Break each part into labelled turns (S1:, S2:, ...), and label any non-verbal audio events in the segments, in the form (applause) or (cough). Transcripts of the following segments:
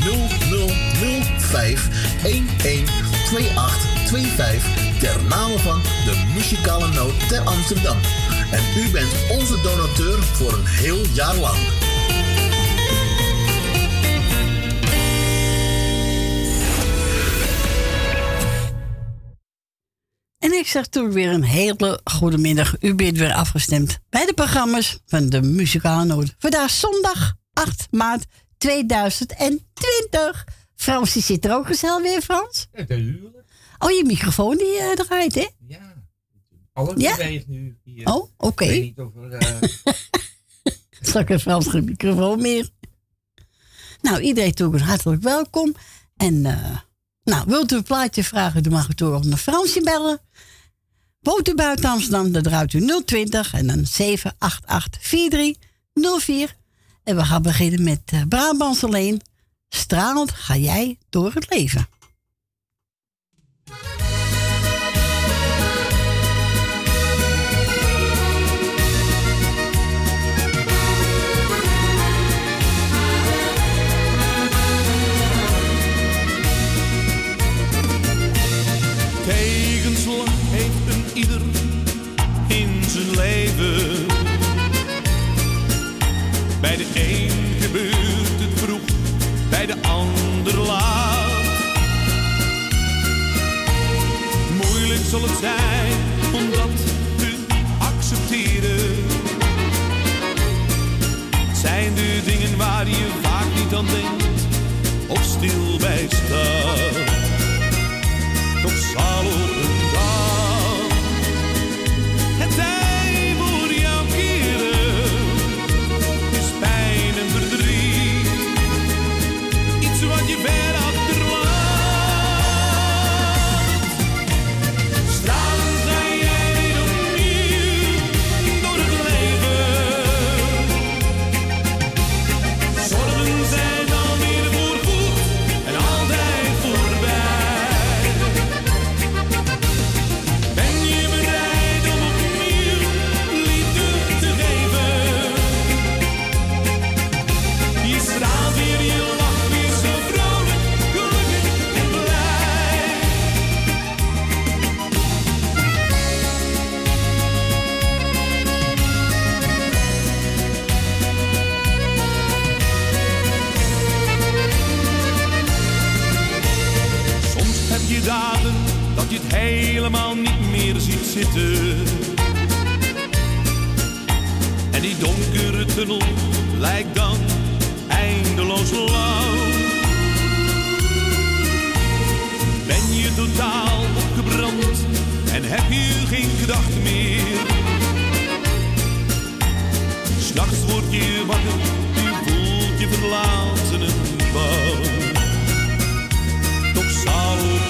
S1: 0005 112825 ter name van de muzikale noot ter Amsterdam. En u bent onze donateur voor een heel jaar lang.
S2: En ik zeg toen weer een hele goede middag. U bent weer afgestemd bij de programma's van de Muzikale Noot. Vandaag zondag 8 maart 2020. Frans, die zit er ook gezellig weer, Frans?
S3: Natuurlijk.
S2: Oh, je microfoon die uh, draait, hè?
S3: Ja. Alles
S2: Ja?
S3: beweegt nu. Hier.
S2: Oh, oké.
S3: Ik weet niet of er... eh, (laughs)
S2: Straks heeft Frans geen microfoon meer. Nou, iedereen toe hartelijk welkom. En, eh, nou, wilt u een plaatje vragen, dan mag u door naar Fransje bellen. U buiten Amsterdam, dan draait u 020 en dan 788 4304. En we gaan beginnen met uh, Brabants alleen. Stralend ga jij door het leven.
S4: Tegenslag heeft een ieder in zijn leven. Bij de een gebeurt het vroeg, bij de ander laat. Moeilijk zal het zijn om dat te accepteren. Het zijn de dingen waar je vaak niet aan denkt of stil bij staat. Liefde. En die donkere tunnel lijkt dan eindeloos lang. Ben je totaal opgebrand en heb je geen gedachten meer? S'nachts word je wakker, je voelt je verlaten en bang. Toch zal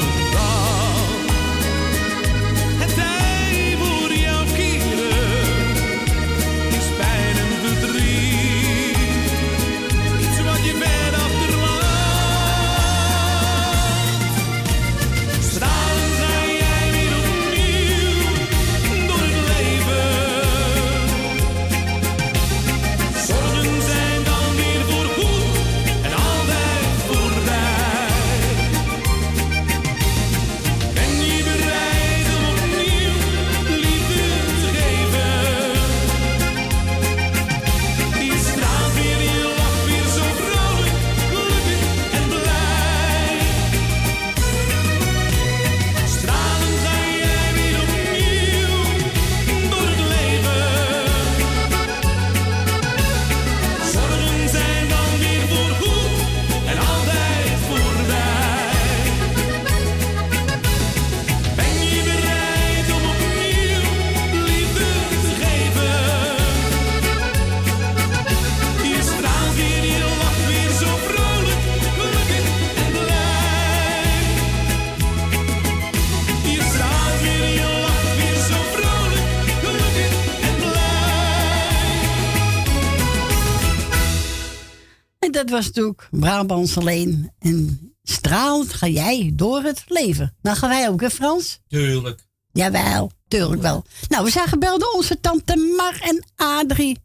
S2: dat was natuurlijk Brabants alleen. En stralend ga jij door het leven. Nou gaan wij ook, hè Frans?
S3: Tuurlijk.
S2: Jawel, tuurlijk wel. Nou, we zijn gebeld door onze tante Mar en Adrie.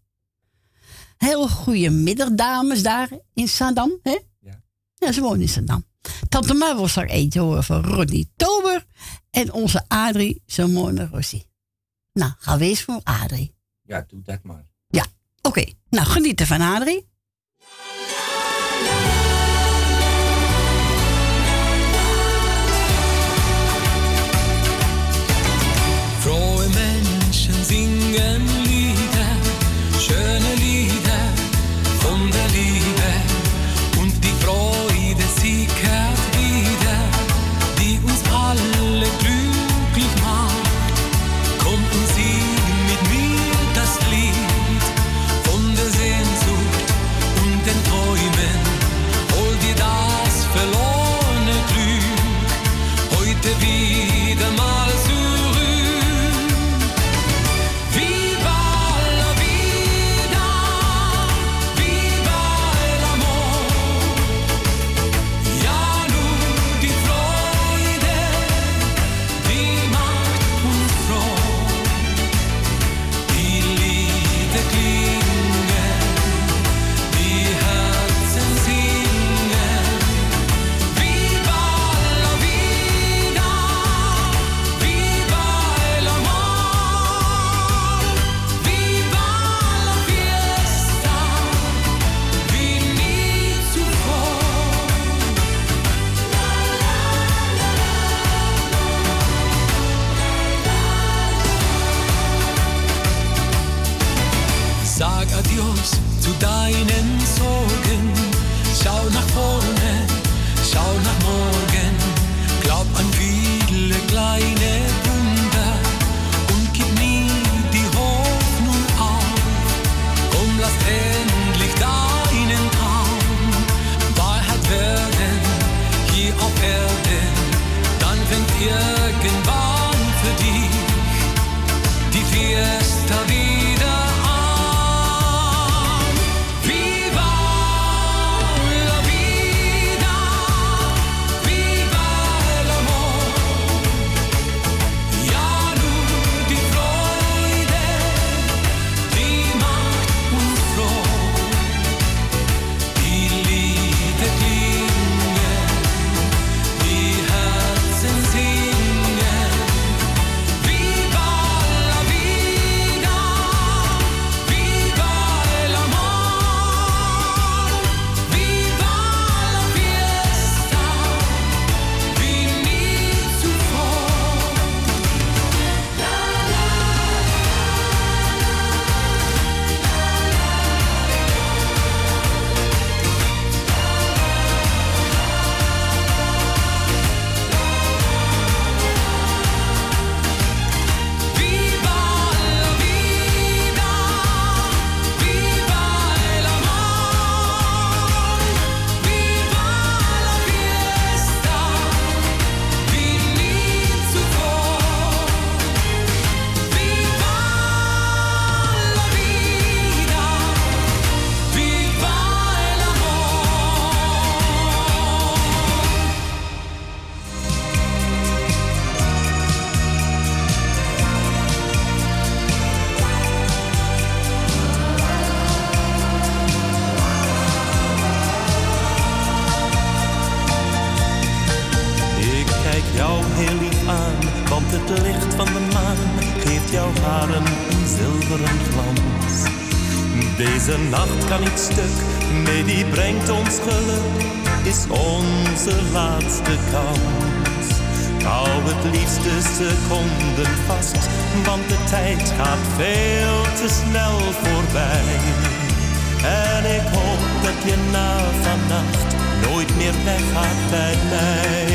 S2: Heel goede middag, dames, daar in Saddam, hè?
S3: Ja.
S2: Ja, ze wonen in Saddam. Tante Mar wil straks eentje horen van Rodney Tober. En onze Adrie, Simone Rossi. Nou, gaan we eens voor Adrie.
S3: Ja, doe dat maar.
S2: Ja, oké. Nou, genieten van Adrie.
S5: Frohe Menschen singen Lieder, schöne Lieder von der Liebe. Und die Freude, sie kehrt wieder, die uns alle glücklich deinen Sorgen. Schau nach vorne, schau nach morgen. Glaub an viele kleine Wunder und gib nie die Hoffnung auf. Komm, lass endlich deinen Traum Wahrheit werden hier auf Erden. Dann fängt irgendwann für dich die Fiesta wieder je na vannacht nooit meer weggaat bij mij.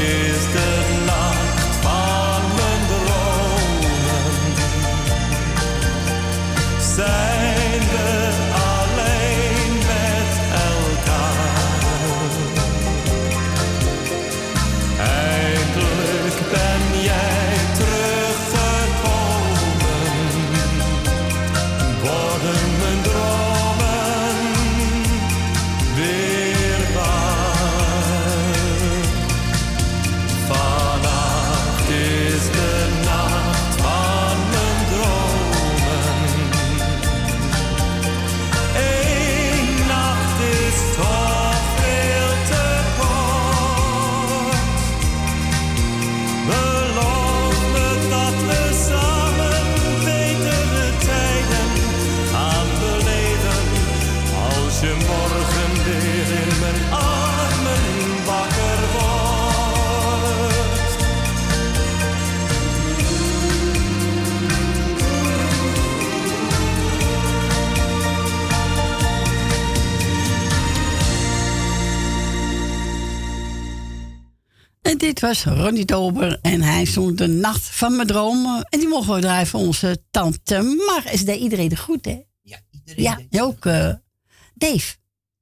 S5: Vannacht
S2: Dit was Ronnie Dober en hij zong de nacht van mijn dromen. En die mogen we draaien voor onze tante Mar. Is deed iedereen er goed, hè?
S3: Ja, iedereen.
S2: Ja, ook eh, Dave.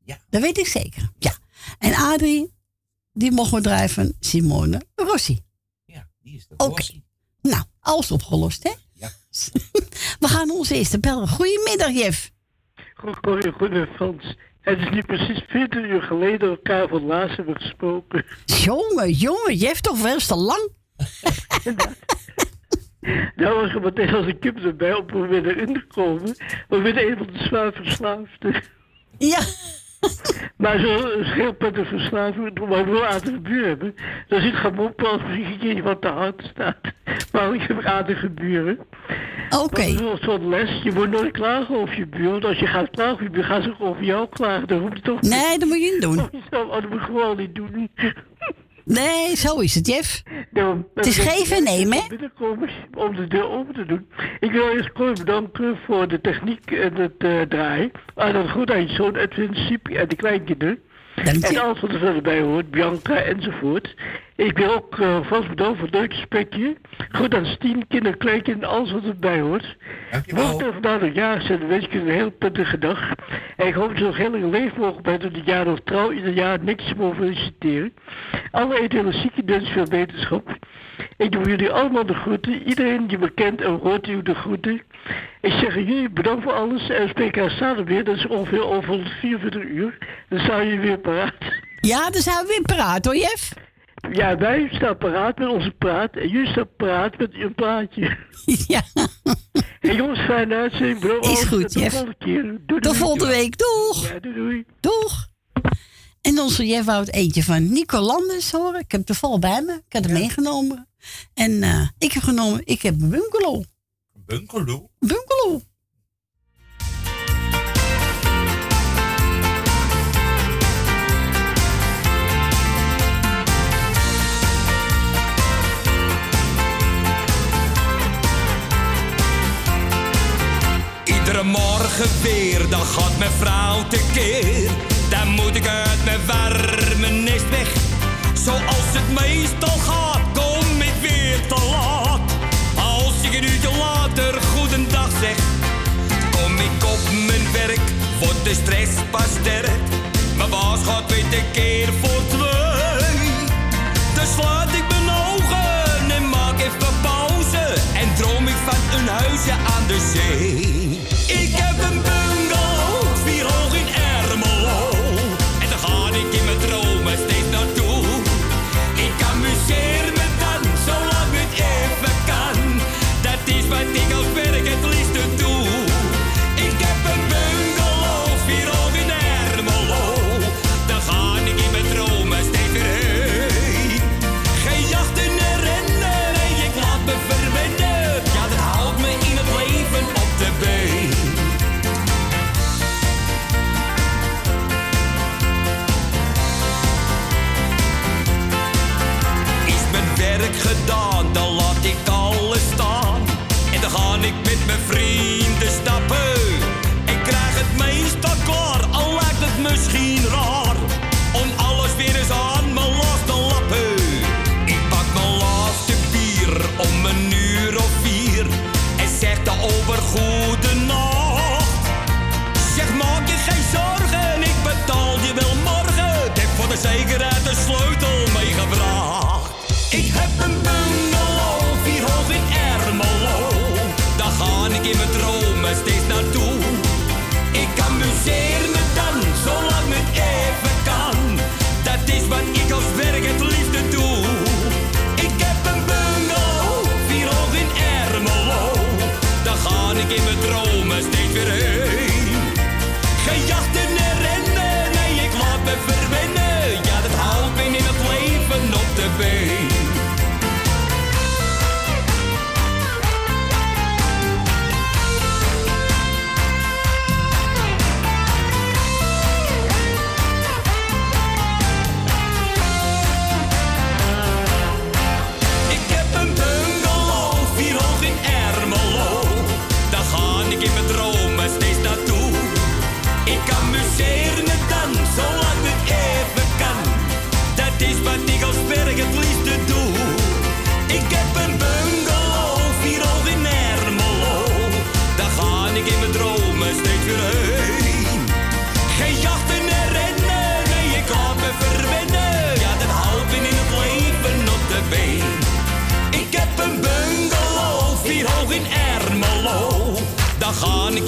S3: Ja.
S2: Dat weet ik zeker. Ja. En Adrie, die mogen we draaien van Simone Rossi.
S3: Ja, die is de
S2: Oké.
S3: Rossi.
S2: Nou, alles opgelost, hè?
S3: Ja. (laughs)
S2: We gaan onze eerste bellen. Goedemiddag, Jeff.
S6: Goeie Frans. Het is nu precies 40 uur geleden elkaar voor het laatst hebben gesproken.
S2: Jongen, jongen, Jeff toch wel eens te lang? (laughs)
S6: Nou was er meteen als een kip erbij om we weer erin te komen. We werden een van de zwaar verslaafden.
S2: Ja. (laughs)
S6: Maar zo'n schildpadden verslaving, waar we aardige buren hebben, dan zit gemopper als misschien een keertje wat te hard staat. (laughs) Maar ik heb aardige buren.
S2: Oké.
S6: Wel zo'n les. Je moet nooit klagen over je buur. Want als je gaat klagen over je buur, gaan ze over jou klagen. Dan hoef je toch
S2: Nee, dat moet je niet doen. (laughs)
S6: Zo, oh, dat moet je gewoon niet doen.
S2: Nee, zo is het, Jeff.
S6: Nou,
S2: Het is geven en nemen, hè?
S6: Binnenkomen om de deur open te doen. Ik wil eerst Cor bedanken voor de techniek en het eh, draaien. Ah, dat goed aan je zoon Edwin, Siep en de kleinkinderen.
S2: Dank
S6: En alles wat er verder bij hoort, Bianca enzovoort. Ik wil ook eh, vast bedanken voor het gesprekje. Goed aan Stien, kinderen, kleinkinderen, alles wat erbij hoort. Mocht er vandaag nog jarig zijn, wens ik een heel prettige dag. En ik hoop dat je nog heel lang leven mogen bij tot het jaar nog trouw ieder jaar niks mogen feliciteren. Alle eventuele zieken wens veel wetenschap. Ik doe jullie allemaal de groeten. Iedereen die me kent en hoort u de groeten. Ik zeg jullie bedankt voor alles. En SPK staat er weer. Dat is ongeveer over 44 uur. Dan zijn jullie weer paraat.
S2: Ja, dan zijn we weer paraat hoor, Jef.
S6: Ja, wij staan paraat met onze praat. En jullie staan paraat met uw plaatje. (laughs)
S2: Ja,
S6: Hey jongens, fijne uitzending. Bro.
S2: Is goed,
S6: Tot de
S2: Jeff.
S6: volgende keer. Doei, doei.
S2: tot volgende week. Doeg!
S6: Ja, doei, doei.
S2: Doeg! En onze Jeff wou het eentje van Nico Landers horen. Ik heb de val bij me. Ik heb hem meegenomen. En eh, ik heb genomen, ik heb een bungalow.
S3: Bungalow.
S2: Bungalow.
S7: Iedere morgen weer, dan gaat mijn vrouw tekeer. Dan moet ik uit mijn warme nest weg. Zoals het meestal gaat, later goedendag zeg, kom ik op mijn werk, wordt de stress pas sterk. Mijn baas gaat weer tekeer voor twee. Dan sluit ik mijn ogen en maak even pauze. En droom ik van een huisje aan de zee.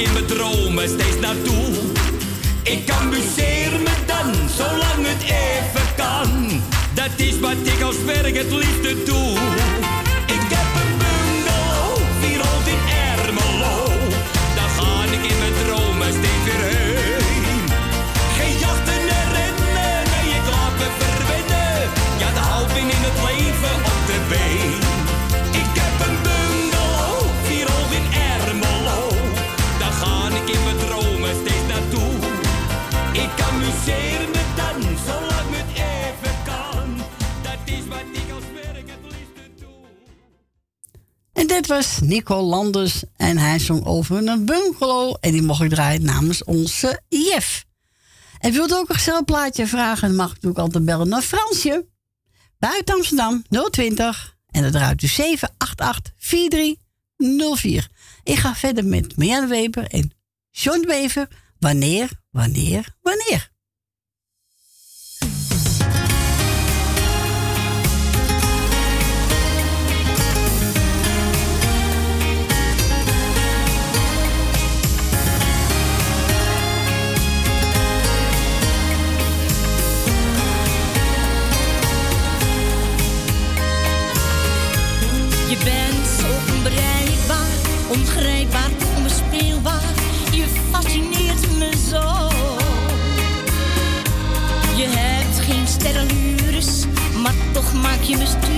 S7: In mijn dromen steeds naartoe. Ik amuseer me dan, zolang het even kan. Dat is wat ik als werk het liefste doe.
S2: Dit was Nico Landers. En hij zong over een bungalow. En die mocht ik draaien namens onze Jef. En wilt ook een gezellig plaatje vragen? Dan mag ik natuurlijk altijd bellen naar Fransje. Buiten Amsterdam 020. En dan draait u 788 4304. Ik ga verder met Marianne Weber en John Wever. Wanneer, wanneer, wanneer?
S8: Je me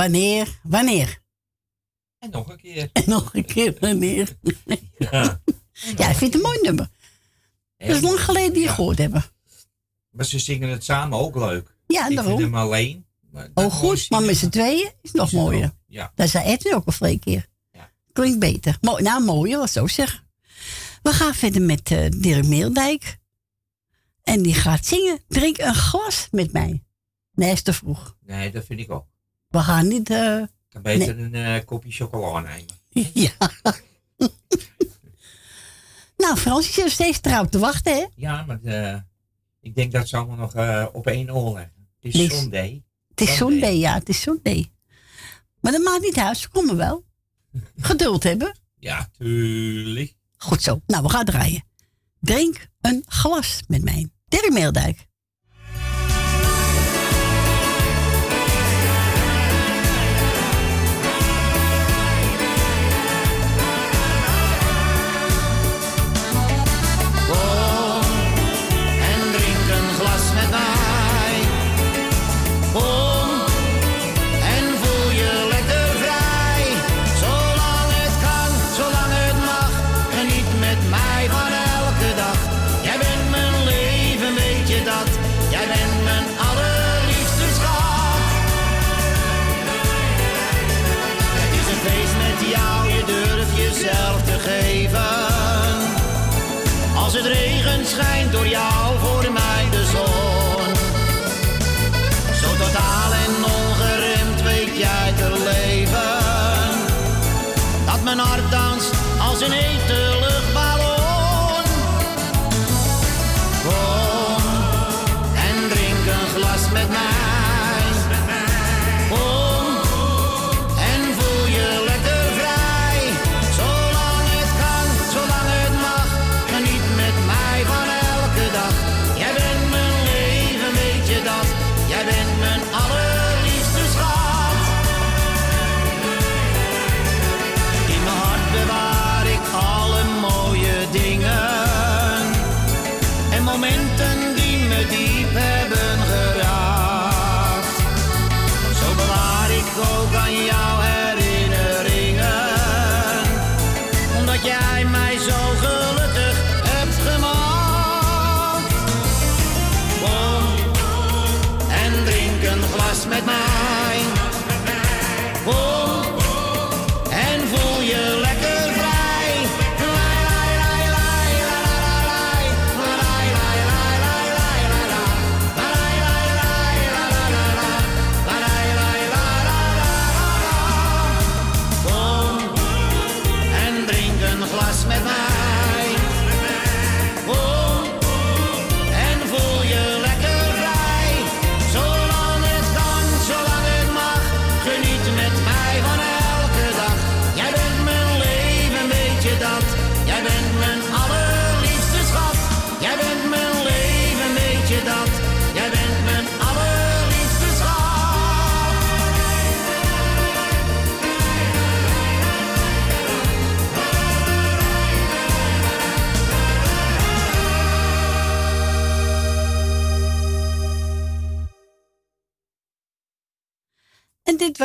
S8: Wanneer, wanneer?
S9: En
S3: nog een keer.
S7: En nog een keer wanneer.
S3: Ja. (laughs)
S7: Ja, ik vind het een mooi nummer. Dat is lang geleden die gehoord hebben.
S3: Maar ze zingen het samen ook leuk.
S7: Ja,
S3: ik
S7: daarom.
S3: vind hem alleen. Maar
S7: Oh goed, maar met z'n tweeën is nog mooier.
S3: Ja.
S7: Dat zei Edwin ook al twee keer. Klinkt beter. Nou, mooier, wat zo zeggen. We gaan verder met eh, Dirk Meerdijk. En die gaat zingen. Drink een glas met mij. Nee, is te vroeg.
S3: Nee, dat vind ik ook.
S7: We gaan niet... eh,
S3: Ik kan beter een eh, kopje chocola nemen. (laughs)
S7: ja. (laughs) nou, Frans, je zit steeds trouw te wachten, hè?
S3: Ja, maar eh, ik denk dat ze allemaal nog eh, op één oor leggen. Het is
S7: Niks.
S3: zonday.
S7: Het is zonday, ja, het is zonday. Maar dat maakt niet uit, ze komen wel. (laughs) Geduld hebben.
S3: Ja, tuurlijk.
S7: Goed zo. Nou, we gaan draaien. Drink een glas met mij. Dirk Meeldijk.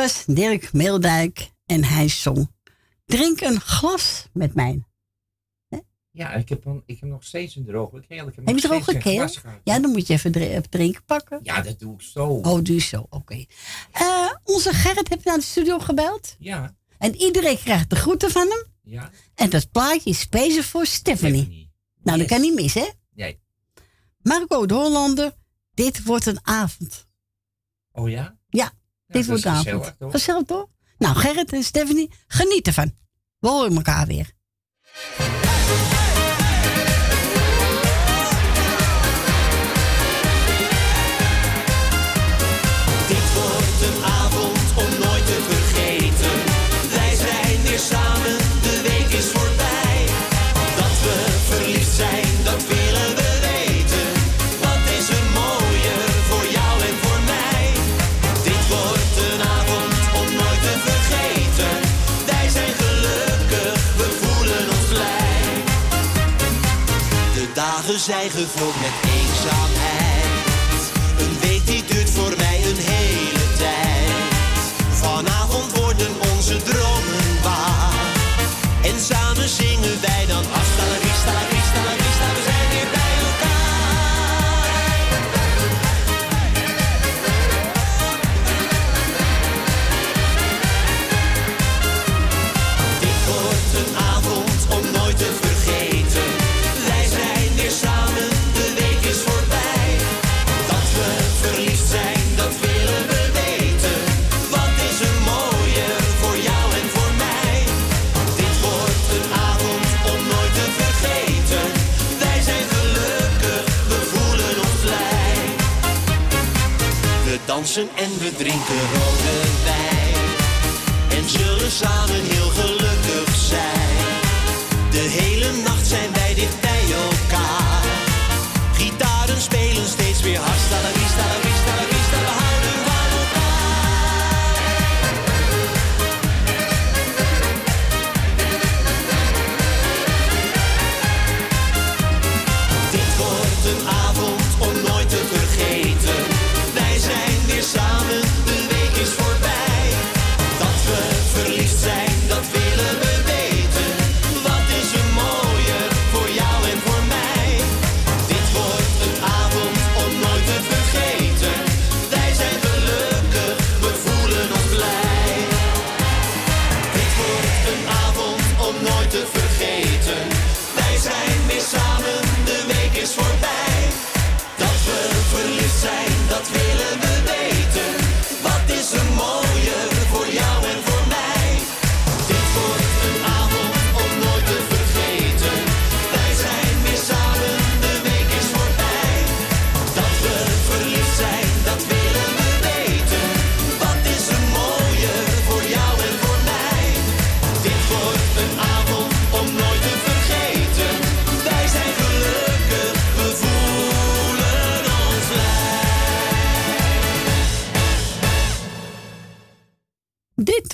S2: Was Dirk Meeldijk en hij zong Drink een glas met mij.
S3: Ja, ik heb, een, ik heb nog steeds een droge keel. Ik heb,
S2: Heb je
S3: gehad.
S2: Ja, dan moet je even dri- even drinken pakken.
S3: Ja, dat doe ik zo.
S2: Oh, doe je zo, oké. Eh, onze Gerrit heeft naar de studio gebeld.
S3: Ja,
S2: En iedereen krijgt de groeten van hem.
S3: ja.
S2: En dat plaatje is speciaal voor Stephanie. Nou, dat kan niet mis, hè?
S3: Nee.
S2: Marco de Hollander, dit wordt een avond.
S3: Oh ja?
S2: Dit wordt
S3: gezellig,
S2: avond.
S3: toch?
S2: Gezellig, toch? Nou, Gerrit en Stephanie, geniet ervan. We horen elkaar weer.
S7: Dit wordt een avond om nooit te vergeten. Wij zijn weer samen, de week is voorbij. Dat we verliefd zijn, zijn gevuld met eenzaamheid. Een week die duurt voor mij een hele tijd. Vanavond worden onze dromen waar. En samen zingen wij dansen en we drinken rode wijn. En zullen samen heel gelukkig zijn. De hele nacht zijn wij dicht bij elkaar. Gitaren spelen steeds weer hasta la vista, la vista,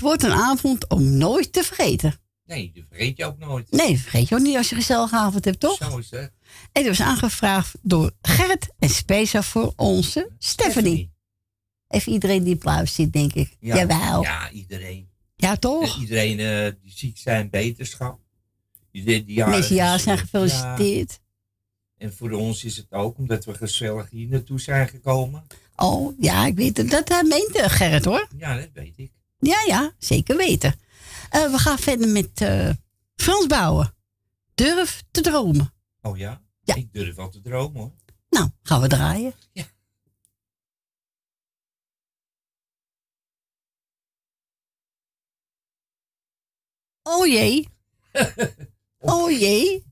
S7: wordt een avond om nooit te vergeten.
S3: Nee, dat vergeet je ook nooit.
S2: Nee, vergeet je ook niet als je een gezellige avond hebt, toch?
S3: Zo is het.
S2: En die was aangevraagd door Gerrit en speciaal voor onze Stephanie. Even iedereen die applaus ziet, denk ik.
S3: Ja,
S2: Jawel.
S3: Ja, iedereen.
S2: Ja, toch?
S3: En iedereen eh, die ziek zijn, beterschap. Die
S2: meeste jaren zijn
S3: Ja.
S2: gefeliciteerd.
S3: En voor ons is het ook omdat we gezellig hier naartoe zijn gekomen.
S2: Oh, ja, ik weet het. Dat uh, meent eh, Gerrit, hoor.
S3: Ja, dat weet ik.
S2: Ja, ja, zeker weten. Eh, we gaan verder met eh, Frans Bouwen. Durf te dromen.
S3: Oh ja?
S2: Ja.
S3: Ik durf wel te dromen hoor.
S2: Nou, gaan we draaien.
S3: Ja.
S2: Oh jee. (laughs) Oh jee.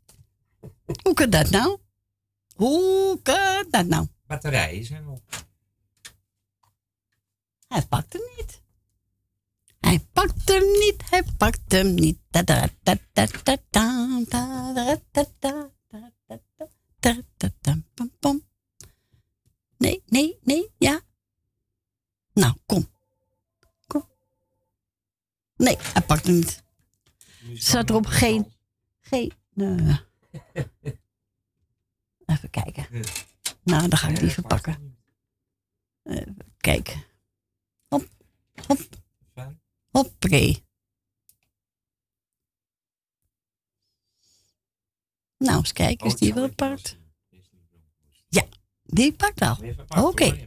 S2: Hoe kan dat nou? Hoe kan dat nou?
S3: Batterijen zijn op.
S2: Hij pakt hem niet. Hij pakt hem niet, hij pakt hem niet. Nee, nee, nee, ja. Nou, kom. Kom. Nee, hij pakt hem niet. Zat erop geen. Geen. Even kijken. Nou, dan ga ik die verpakken. Even kijken. Hop, hop. Hoppakee. Nou, eens kijken, is die wel pakt? Ja, die pakt al. Oké.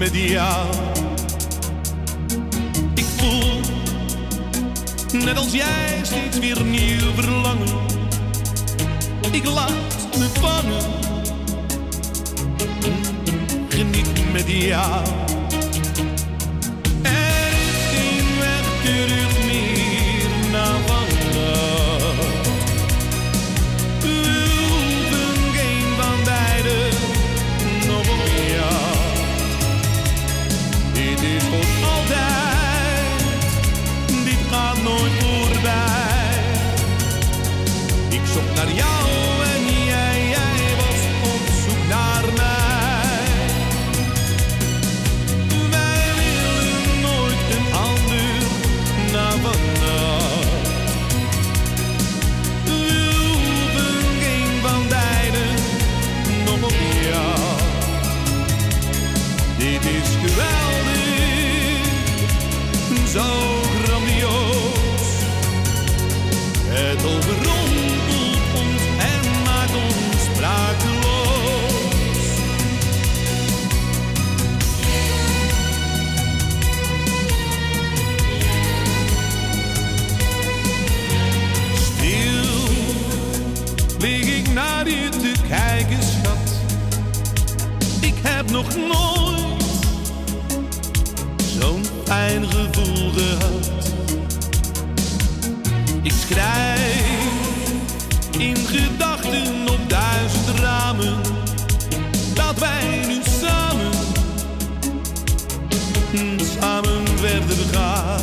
S4: Met jou. Ik voel, net als jij, steeds weer nieuw verlangen. Ik laat me vangen, geniet met jou. Er is geen weg terug nog nooit zo'n fijn gevoel gehad. Ik schrijf in gedachten op duizend ramen dat wij nu samen, samen verder gaan.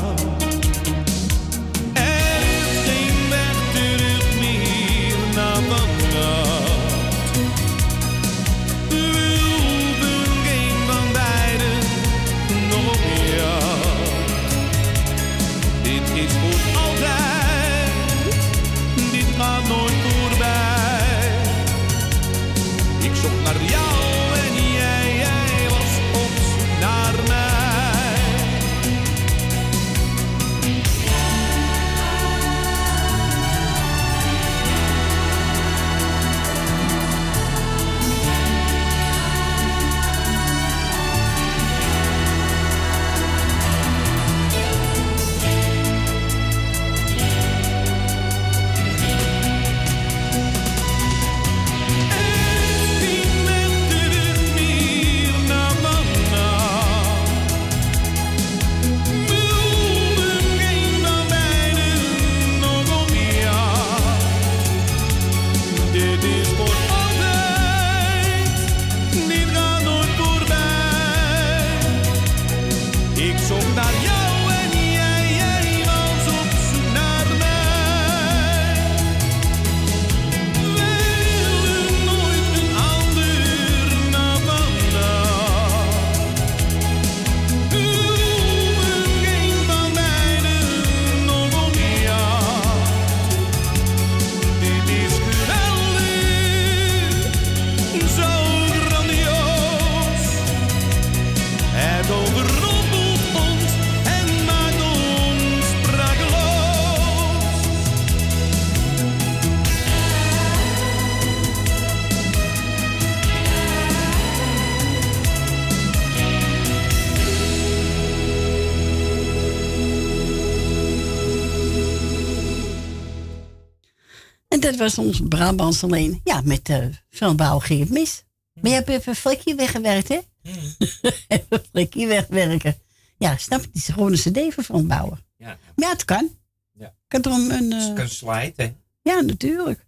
S2: Dat was ons Brabants alleen. Ja, met uh, Van Bouw ging het mis. Maar je hebt even Flikkie weggewerkt, hè? (laughs) even Flikkie wegwerken. Ja, snap je? Het is gewoon een cd van Van Bouwen.
S3: Ja.
S2: Maar ja, het kan.
S3: Ja.
S2: Kan er een... een,
S3: Het
S2: eh,
S3: kan slide, hè?
S2: ja, natuurlijk.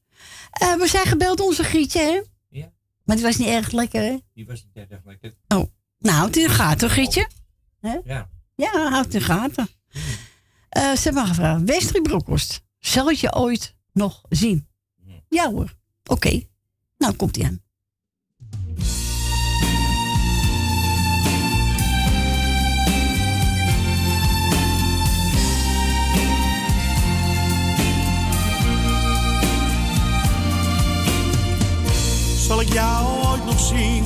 S2: Eh, we zijn gebeld onze Grietje, hè?
S3: Ja.
S2: Maar het was niet erg lekker, hè?
S3: Die was niet erg lekker.
S2: Oh, nou, houd in de gaten, Grietje. Hè?
S3: Ja.
S2: Ja, houd in de gaten. Eh, ze hebben gevraagd, Westrie zal je ooit nog zien? Ja hoor. Oké. Nou, komt ie aan.
S4: Zal ik jou ooit nog zien?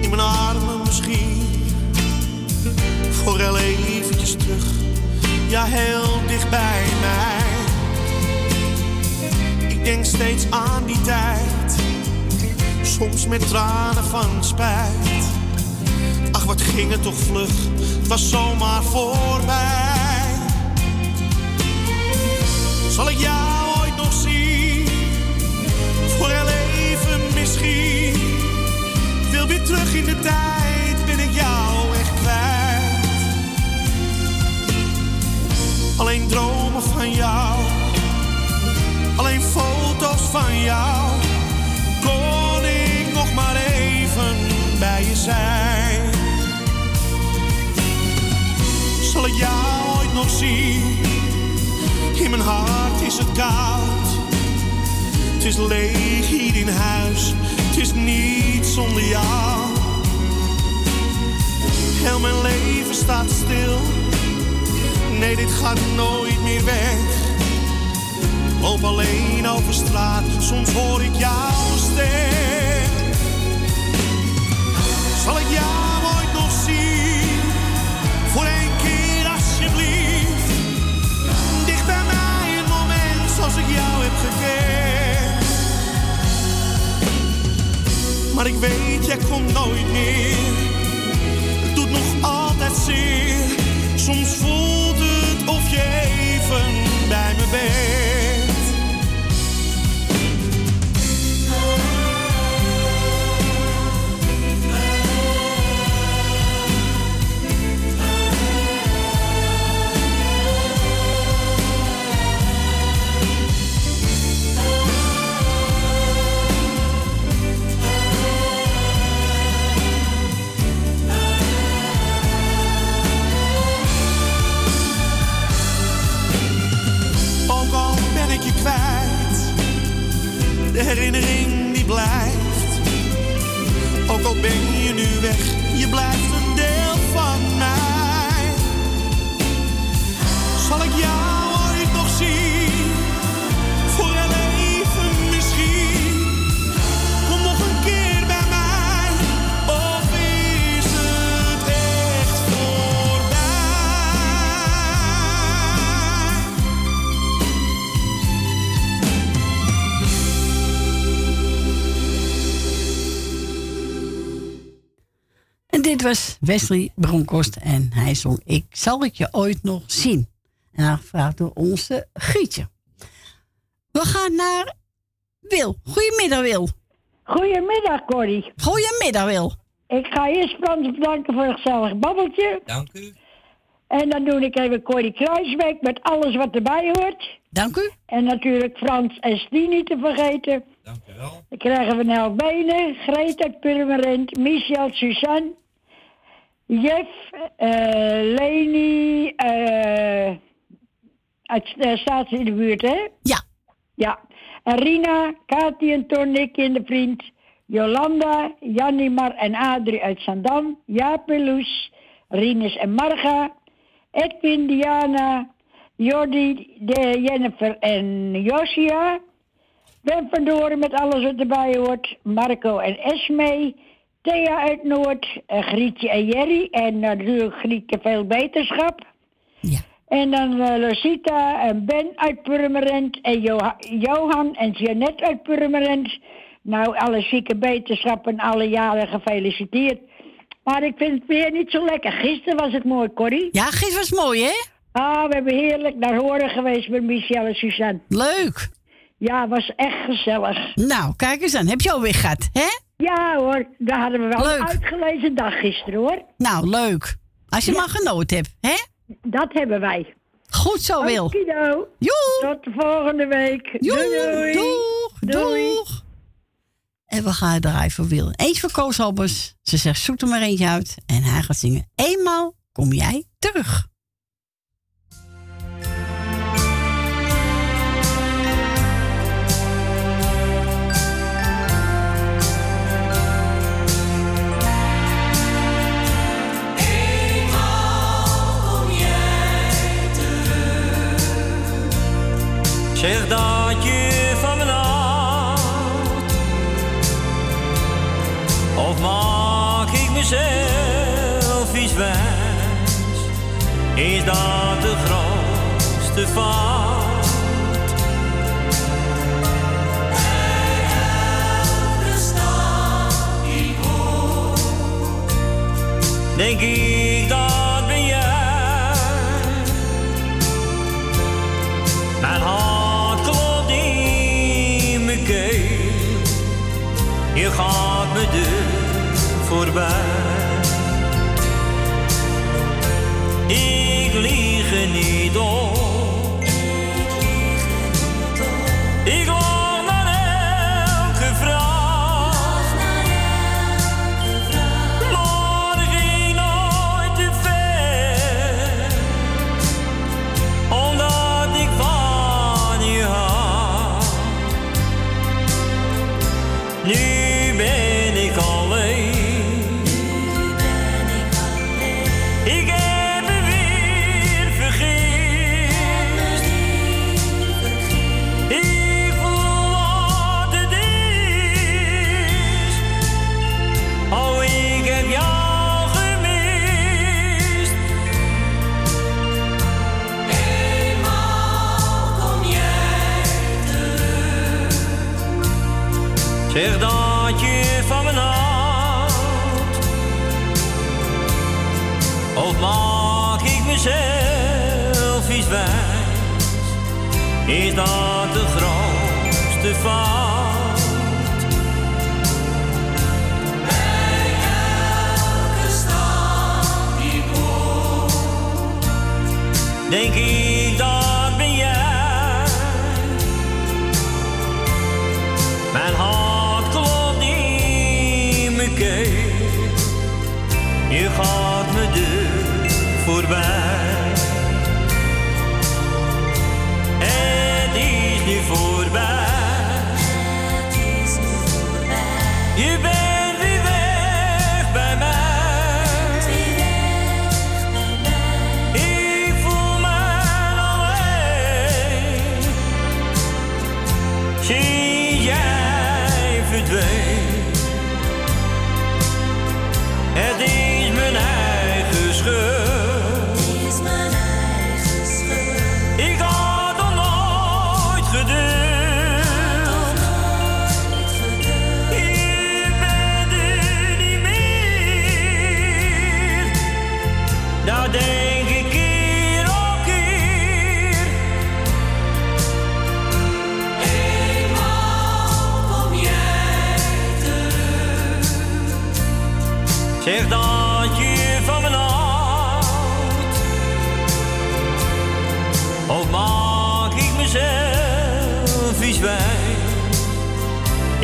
S4: In mijn armen misschien. Voor heel eventjes terug. Ja, heel dicht bij mij. Ik denk steeds aan die tijd. Soms met tranen van spijt. Ach, wat ging het toch vlug. Het was zomaar voorbij. Zal ik jou ooit nog zien? voor heel even misschien. Wil weer terug in de tijd, ben ik jou echt kwijt. Alleen dromen van jou, alleen foto's van jou. Kon ik nog maar even bij je zijn. Zal ik jou ooit nog zien? In mijn hart is het koud. Het is leeg hier in huis, het is niet zonder jou. Heel mijn leven staat stil, nee dit gaat nooit meer weg. Loop alleen over straat, soms hoor ik jouw stem. Zal ik jou ooit nog zien, voor één keer alsjeblieft. Dicht bij mij een moment zoals ik jou heb gekend. Maar ik weet, jij komt nooit meer. Het doet nog altijd zeer. Soms voelt het of je even bij me bent. Herinnering die blijft. Ook al ben je nu weg, je blijft een deel van mij. Zal ik jou
S2: dit was Wesley Bronkhorst en hij zong Ik zal het je ooit nog zien. En aangevraagd door onze Gietje. We gaan naar Wil. Goedemiddag Wil.
S10: Goedemiddag, Corrie.
S2: Goedemiddag Wil.
S10: Ik ga eerst Frans bedanken voor een gezellig babbeltje.
S3: Dank u.
S10: En dan doe ik even Corrie Kruisbeek met alles wat erbij hoort.
S2: Dank u.
S10: En natuurlijk Frans en Stien niet te vergeten.
S3: Dank u wel.
S10: Dan krijgen we Nel Benen, Greet uit Purmerend, Michel, Suzanne, Jeff, eh Leni, eh uit uh, staat ze in de buurt, hè?
S2: Ja.
S10: Ja. En Rina, Kati en Ton, Nicky en de vriend, Jolanda, Janimar en Adrie uit Zandam, Jaap en Loes, Rinus en Marga, Edwin, Diana, Jordi, de Jennifer en Josia, Ben van Doren met alles wat erbij hoort, Marco en Esme, Thea uit Noord, eh, Grietje en Jerry en natuurlijk Grietje veel beterschap. En dan eh, Lucita en Ben uit Purmerend en Joha- Johan en Jeannette uit Purmerend. Nou, alle zieke beterschap en alle jaren gefeliciteerd. Maar ik vind het weer niet zo lekker. Gisteren was het mooi, Corrie.
S2: Ja, gisteren was mooi, hè?
S10: Ah, we hebben heerlijk naar horen geweest met Michel en Suzanne.
S2: Leuk.
S10: Ja, was echt gezellig.
S2: Nou, kijk eens aan. Heb je alweer gehad, hè?
S10: Ja hoor, daar hadden we wel
S2: Leuk.
S10: een uitgelezen dag gisteren hoor.
S2: Nou, leuk. Als je maar genoten hebt, hè?
S10: Dat hebben wij.
S2: Goed zo, Wil. Joe.
S10: Tot de volgende week.
S2: Joe.
S10: Doei.
S2: Doeg.
S10: Doei.
S2: Doeg. En we gaan draaien voor Wil. Eens voor Koos Albers. Ze zegt, zoek er maar eentje uit. En hij gaat zingen. Eenmaal kom jij terug.
S11: Dat je van me houdt? Of maak ik mezelf iets wijs? Is dat de grootste fout? Denk ik Ik lieg niet op. Ik loop naar Maak ik mezelf iets wijs? Is dat de grootste fout? Denk ik dat ben jij Mijn hart klopt in mijn keel Je gaat voorbij. Het is nu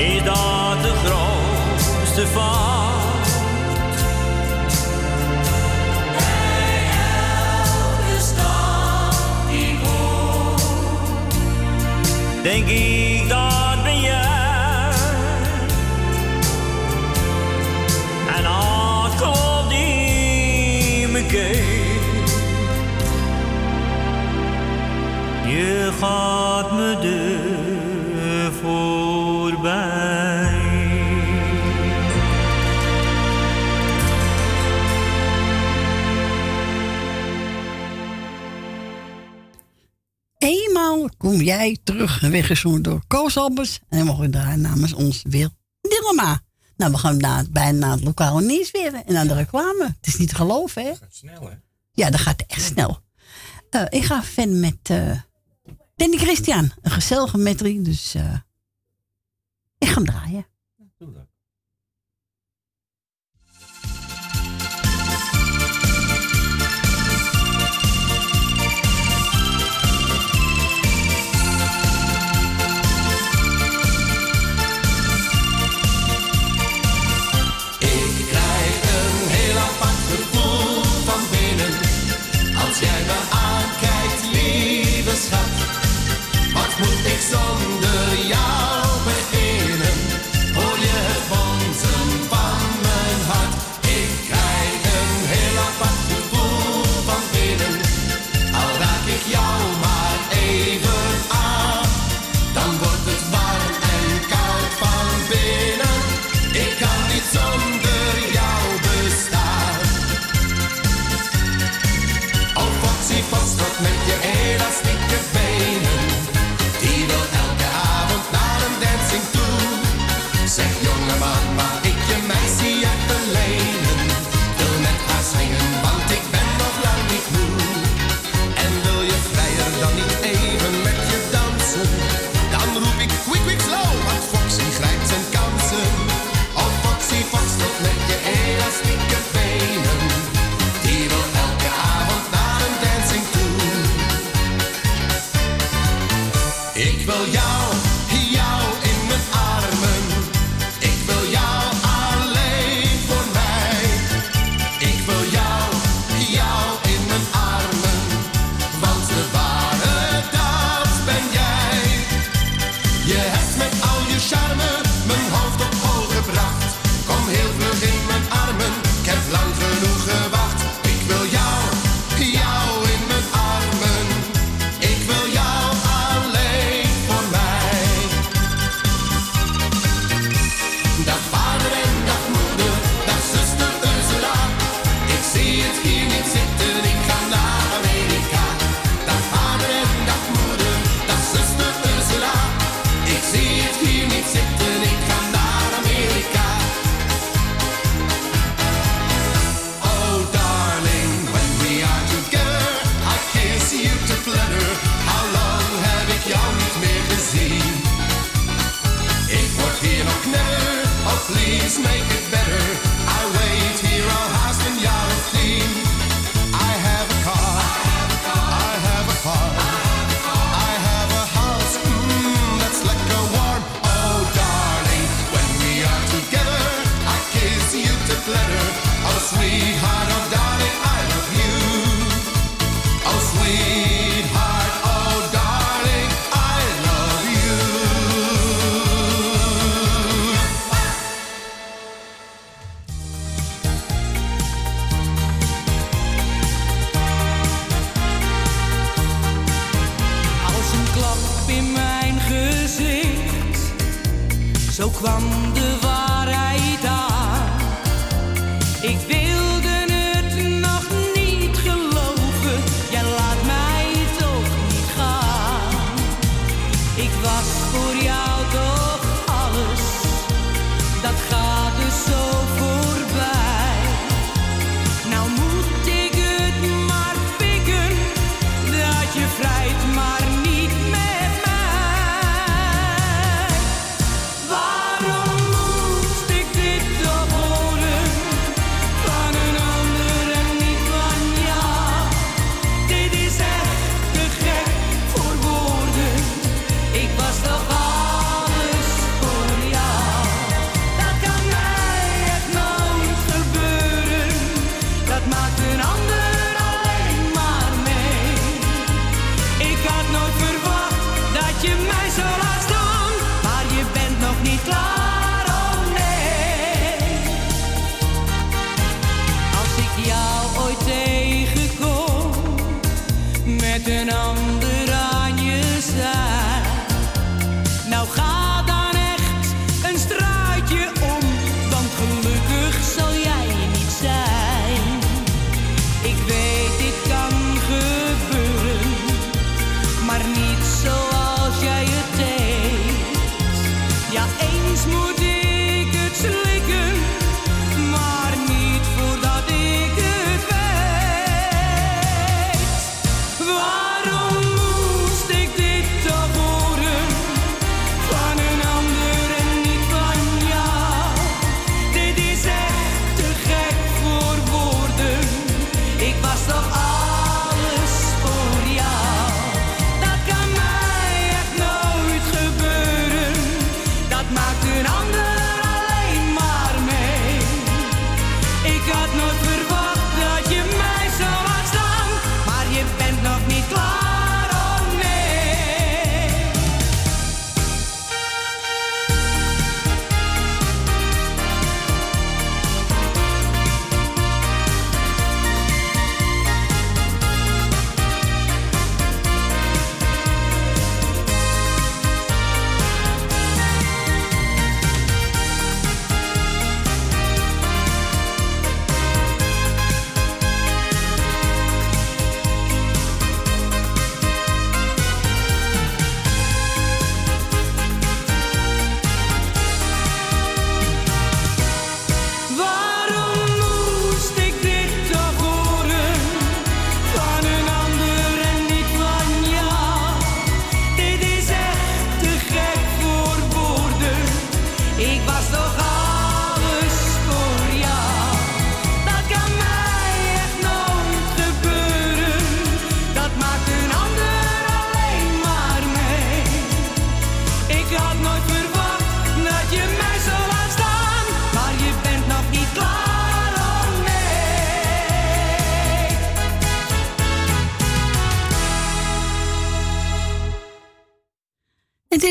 S11: Is dat de grootste fout? Denk ik dat ben jij En hart klopt in mijn keel Je gaat
S2: kom jij terug en weggezongen door Koos Albers. En we mogen daar namens ons weer Dilma. Nou, we gaan na, bijna naar het lokale nieuws weer en naar de reclame. Het is niet te geloven, hè?
S3: Snel, hè?
S2: Ja, dat gaat echt snel. Eh, ik ga verder met eh Danny Christian. Een gezellige metrie, dus eh, ik ga hem draaien.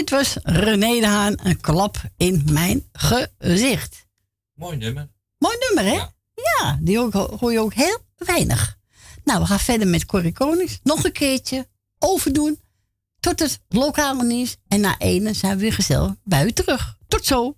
S12: Dit was
S13: René de Haan, een klap in mijn gezicht.
S3: Mooi nummer.
S13: Mooi nummer, hè? Ja, die hoor, hoor je ook heel weinig. Nou, we gaan verder met Corrie Konings. Nog een keertje overdoen tot het lokale nieuws. En na ene zijn we weer gezellig bij u terug. Tot zo.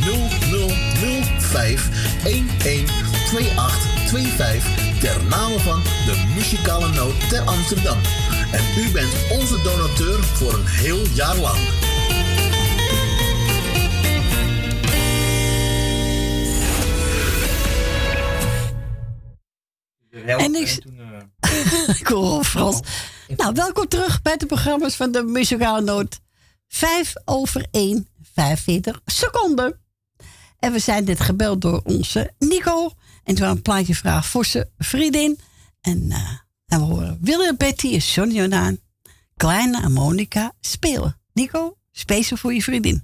S1: 0005 112825 ter name van de muzikale noot ter Amsterdam. En u bent onze donateur voor een heel jaar lang.
S2: En ik... (laughs) ik hoor al Frans. Nou, welkom terug bij de programma's van de Muzikale Noot. 5 over 1, 45 seconden. En we zijn dit gebeld door onze Nico. En toen een plaatje vragen voor zijn vriendin. En, eh, en we horen Willem Betty en Sonny Jordaan. Kleine en Monica spelen. Nico, speciaal voor je vriendin.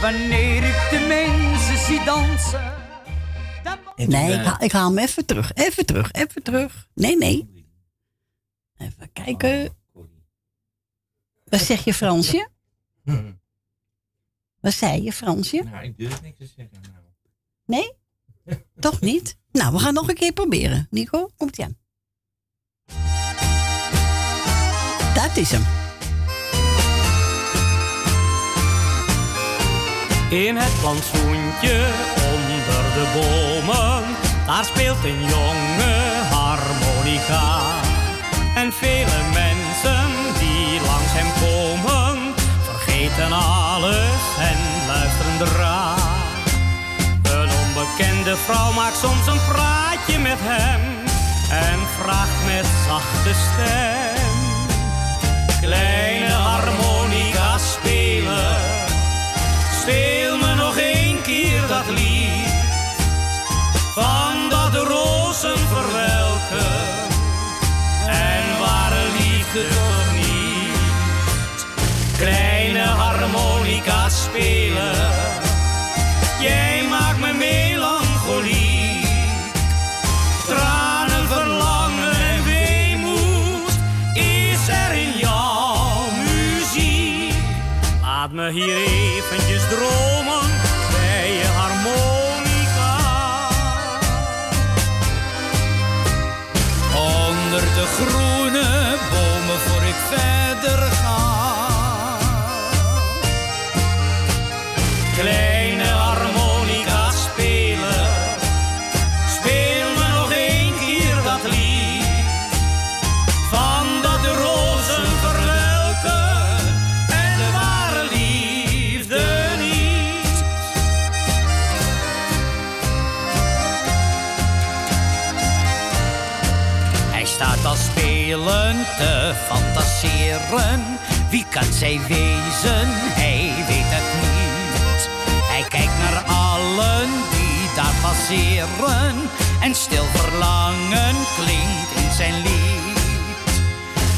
S14: Wanneer ik de mensen zie dansen.
S2: Nee, ik haal, ik haal hem even terug. Even terug, even terug. Nee, nee. Even kijken. Wat zeg je, Fransje? Wat zei je, Fransje?
S3: Nou, ik durf niks te zeggen. Nou.
S2: Nee? Toch niet? Nou, we gaan nog een keer proberen. Nico, komt ie aan. Dat is hem.
S11: In het plantsoentje onder de bomen, daar speelt een jonge harmonica. En vele mensen die langs hem komen, vergeten alles en luisteren draag. Een onbekende vrouw maakt soms een praatje met hem en vraagt met zachte stem. Kleine hier eventjes dromen kan zij wezen? Hij weet het niet. Hij kijkt naar allen die daar passeren. En stil verlangen klinkt in zijn lied.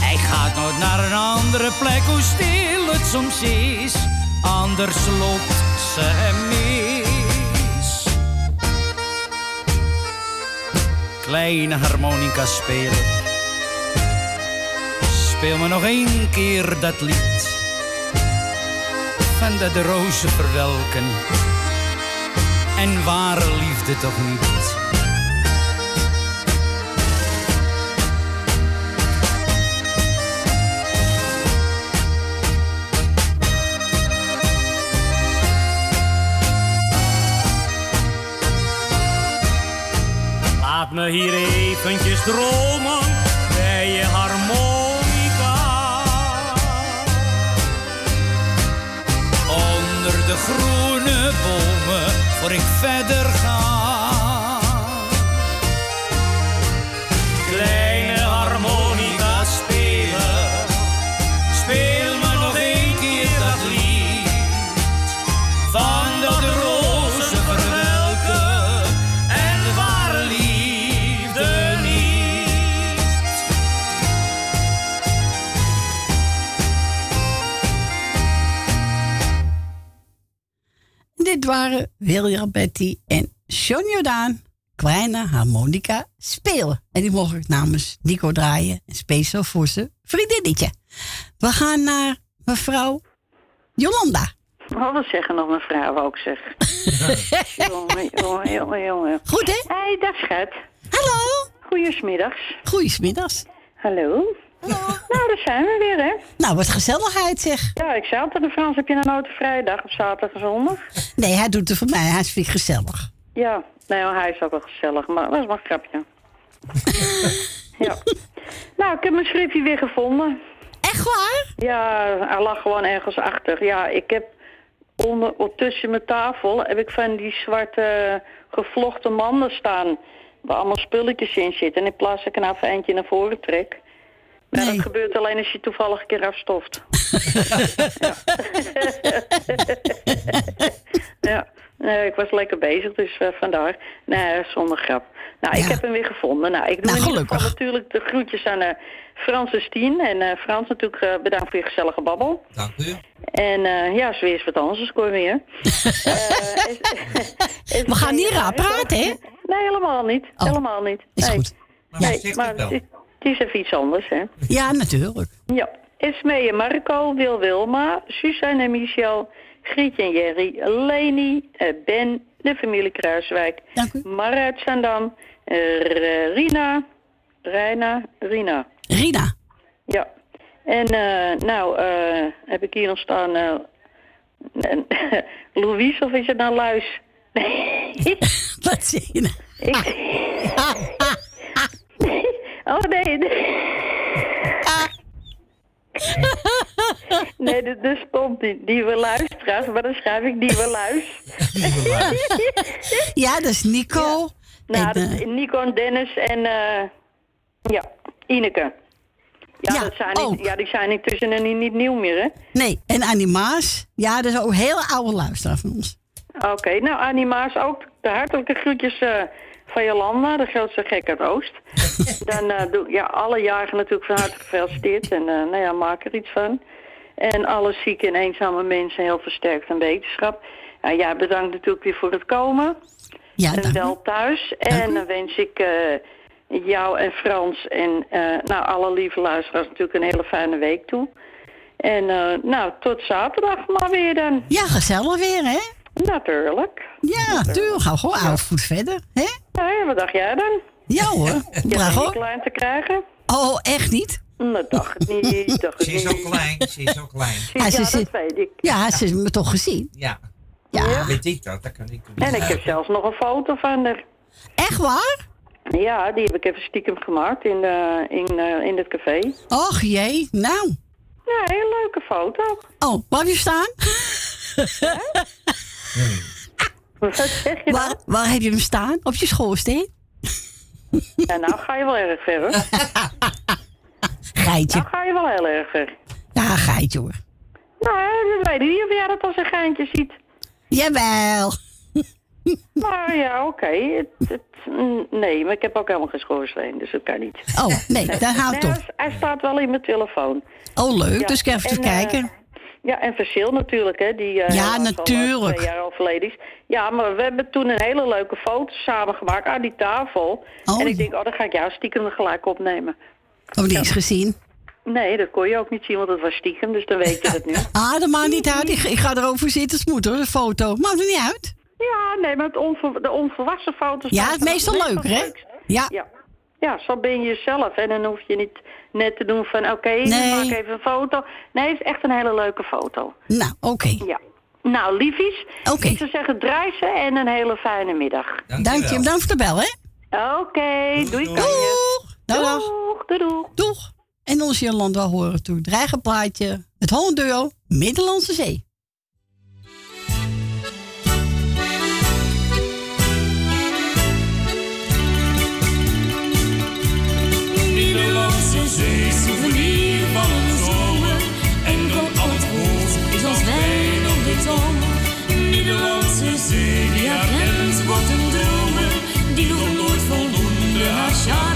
S11: Hij gaat nooit naar een andere plek, hoe stil het soms is. Anders loopt ze hem mis. Kleine harmonica spelen. Speel me nog één keer dat lied. Van de rozen verwelken. En ware liefde toch niet. Laat me hier eventjes dromen bij je. Groene bomen voor ik verder ga.
S2: Waren William Betty en John Jordaan kleine harmonica spelen. En die mocht ik namens Nico draaien. En speciaal voor zijn vriendinnetje. We gaan naar mevrouw Jolanda.
S15: Wat zeggen nog mevrouw ook zeg. (laughs) jongen, jongen, jongen, jongen.
S2: Goed hè?
S15: Hé, dag schat.
S2: Hallo.
S15: Goedemiddags.
S2: Goedemiddags.
S15: Hallo. Nou, daar zijn we weer, hè?
S2: Nou, wat gezelligheid zeg.
S15: Ja, ik zei altijd aan Frans, heb je nou nooit een vrije dag op zaterdag en zondag?
S2: Nee, hij doet het voor mij. Hij vind ik gezellig.
S15: Ja, nee, hij is ook wel gezellig, maar dat is maar een grapje. (laughs) ja. Nou, ik heb mijn schriftje weer gevonden.
S2: Echt waar?
S15: Ja, hij lag gewoon ergens achter. Ja, ik heb onder, tussen mijn tafel heb ik van die zwarte gevlochten manden staan. Waar allemaal spulletjes in zitten. En in plaats dat ik er nou even eentje naar voren trek. Maar dat gebeurt alleen als je toevallig een keer afstoft. (laughs) ja. (laughs) Nee, ik was lekker bezig, dus eh, vandaar. Nee, zonder grap. Nou, ik heb hem weer gevonden. Nou, ik doe in ieder geval natuurlijk de groetjes aan eh Frans en Stien. En eh, Frans natuurlijk eh, bedankt voor je gezellige babbel.
S3: Dank u.
S15: En eh ja, ze is wat anders, dus scoor weer. (laughs)
S2: We gaan niet raar praten, hè?
S15: Nee, helemaal niet. Helemaal niet.
S2: Is
S15: nee.
S2: goed.
S15: Nee, maar is even iets anders, hè?
S2: Ja, natuurlijk.
S15: Ja. Esmee en Marco, Wil Wilma, Suzanne en Michel, Grietje en Jerry, Leni, eh, Ben, de familie Kruiswijk, Mar uit Zandam, eh, R- Rina, Reina, Rina.
S2: Rina.
S15: Ja. En eh, nou, eh, heb ik hier nog staan eh, en- (laughs) Louise of is het nou Luis? Nee. (laughs)
S2: Wat zeg je nou? (laughs)
S15: Oh nee. nee. Nee, er, er stond die, die we luisteraars, maar dan schrijf ik die we luis.
S2: Ja, dat is Nico.
S15: Nou,
S2: En,
S15: dat is Nico en Dennis en eh, ja, Ineke. Ja, dat zijn niet, ja, die zijn intussen en niet, niet nieuw meer, hè?
S2: Nee, en Animaas. Ja, dat is ook een hele oude luisteraar van ons.
S15: Oké, nou Anima's ook de hartelijke groetjes eh, van Jolanda, de grootste gek uit Oost. (laughs) Dan eh, doe ja, alle jaren natuurlijk van harte gefeliciteerd en eh, nou ja, maak er iets van. En alle zieke en eenzame mensen heel versterkt aan wetenschap. Nou ja, bedankt natuurlijk weer voor het komen.
S2: Ja,
S15: en wel thuis. En dan wens ik eh, jou en Frans en eh, nou, alle lieve luisteraars natuurlijk een hele fijne week toe. En nou, tot zaterdag maar weer dan.
S2: Ja, gezellig weer, hè?
S15: Natuurlijk.
S2: Ja, natuurlijk. Ga gewoon oude voet verder, hè?
S15: Ja, wat dacht jij dan?
S2: Ja hoor. (laughs)
S15: Niet klein te krijgen?
S2: Oh, echt niet?
S15: Dat dacht ik niet. (laughs) Dacht
S3: Ze is zo klein, ze is zo klein.
S2: Ja, ze zit-
S15: dat weet ik.
S2: Ja, ze heeft me toch gezien.
S3: Ja.
S2: Ja.
S3: Weet ik dat, dat kan ik
S15: En ik heb zelfs nog een foto van haar.
S2: Echt waar?
S15: Ja, die heb ik even stiekem gemaakt in, de, in, eh, in het café.
S2: Och jee, nou.
S15: Ja, een hele leuke foto.
S2: Oh, waar heb je staan? (laughs) (laughs)
S15: Wat zeg je
S2: waar, waar heb je hem staan? Op je schoorsteen?
S15: Ja, nou ga je wel erg ver, hoor. (laughs)
S2: Geitje.
S15: Nou ga je wel heel erg ver.
S2: Ja, geitje hoor.
S15: Nou, ik weet niet of jij dat als een geintje ziet.
S2: Jawel. (laughs)
S15: Nou ja, oké. Mm, Nee, maar ik heb ook helemaal geen schoorsteen, dus dat kan niet.
S2: Oh, nee, daar houdt
S15: Nee,
S2: op.
S15: hij, hij staat wel in mijn telefoon.
S2: Oh, leuk.
S15: Ja,
S2: Dus ik even
S15: en,
S2: kijken.
S15: eh, ja, en Verschil natuurlijk, hè. Die, eh,
S2: Ja,
S15: eh,
S2: natuurlijk.
S15: twee jaar overleden is. Ja, maar we hebben toen een hele leuke foto samen gemaakt aan die tafel.
S2: Oh.
S15: En ik denk, oh, dan ga ik jou stiekem gelijk opnemen.
S2: Of niet eens gezien.
S15: Nee, dat kon je ook niet zien, want het was stiekem, dus dan weet je het nu. (laughs)
S2: Ah, dat maakt niet uit. Ik, ik ga erover zitten smoeten hoor, de foto. Maakt er niet uit.
S15: Ja, nee, maar het onver- de onvolwassen foto's...
S2: Ja, het meestal
S15: meestal
S2: leuker, hè? Ja.
S15: Ja. ja, zo ben je jezelf. En dan hoef je niet net te doen van, oké,
S2: Nee.
S15: maak even een foto. Nee, het is echt een hele leuke foto.
S2: Nou, oké.
S15: Ja. Nou, liefies.
S2: Oké.
S15: Ik zou zeggen, draai ze en een hele fijne middag.
S2: Dank je. Bedankt voor de bel, hè?
S15: Oké, doei
S2: Doeg. Dag, dag.
S15: Doeg, doei, doeg.
S2: Doeg. En ons Jolanda horen toe. Dreigenplaatje. Het Hollanduo. Middellandse Zee.
S12: Middellandse Zee, souvenir van een zomer. En het rood is als wijn op de tong. Middellandse Zee, die haar grens wordt een dromen. Die nog nooit voldoende haar charme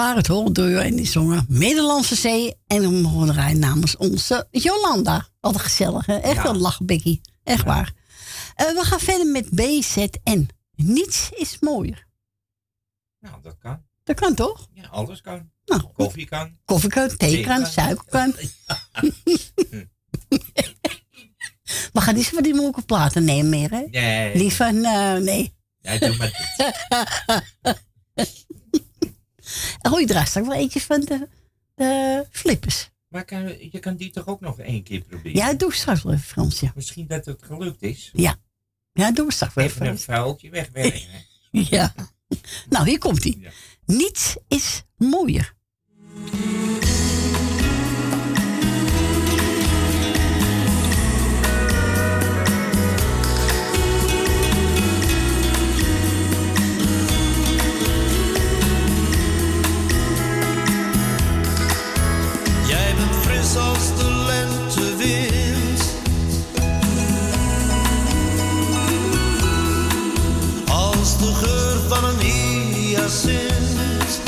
S2: waren het Holduo en die zongen Middellandse Zee. En mogen draaien namens onze Jolanda. Wat een gezellig, hè? Echt
S3: Ja.
S2: een lachbekkie. Echt waar. Eh, we gaan verder met BZN. Niets is mooier.
S3: Nou, dat kan.
S2: Dat kan toch?
S3: Ja, alles kan.
S2: Nou,
S3: Koffie kan.
S2: Koffie kan, thee kan, suiker kan. (laughs) (laughs) We gaan niet zo van die moeilijke platen nemen meer, hè?
S3: Nee.
S2: Van, eh, nee.
S3: Ja, doe maar (laughs)
S2: En gooi je draait straks wel eentje van de, de flippers.
S3: Maar kan, je kan die toch ook nog één keer proberen?
S2: Ja, doe straks wel even, Fransje.
S3: Misschien dat het gelukt is.
S2: Ja. Ja, doe straks wel
S3: Even een
S2: even.
S3: vuiltje wegwerken. (laughs)
S2: Ja. Nou, hier komt hij. Niets is mooier.
S7: Geur van een hyacint.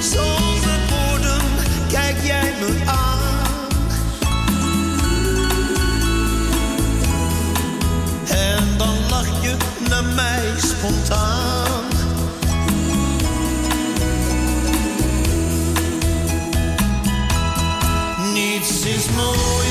S7: Zonder woorden kijk jij me aan. En dan lach je naar mij spontaan. Niets is mooier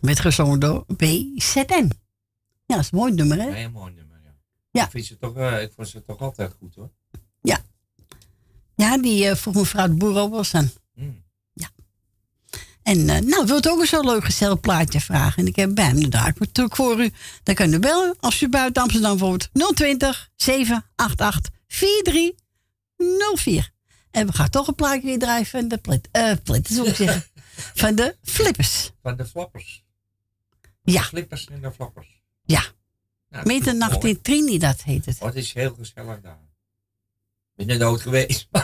S5: werd gezongen door BZN. Ja, dat is een mooi nummer, hè?
S3: Een heel mooi nummer, ja.
S5: Ja.
S3: Ik, vind ze toch, eh, ik vond ze toch altijd goed hoor.
S5: Ja. Ja, die eh vroeg mevrouw de Boer ook wel eens aan.
S3: Mm.
S5: Ja. En eh nou, wilt ook een zo'n leuk gezellig plaatje vragen? En ik heb bij hem de natuurlijk voor u. Dan kunt u bellen als u buiten Amsterdam woont. 020 788 4304. En we gaan toch een plaatje weer draaien van de plit, eh moet ik zeggen. (laughs) van de flippers.
S3: Van de flappers.
S5: Ja.
S3: De flippers en de flappers.
S5: Ja.
S3: Nou,
S5: Middernacht in Trinidad heet het.
S3: Oh, het is heel gezellig daar. Ik ben er nooit geweest. (laughs)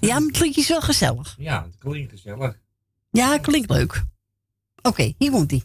S5: Ja, maar het klinkt is wel gezellig.
S3: ja, het klinkt gezellig.
S5: Ja, het klinkt leuk. Oké, hier komt ie.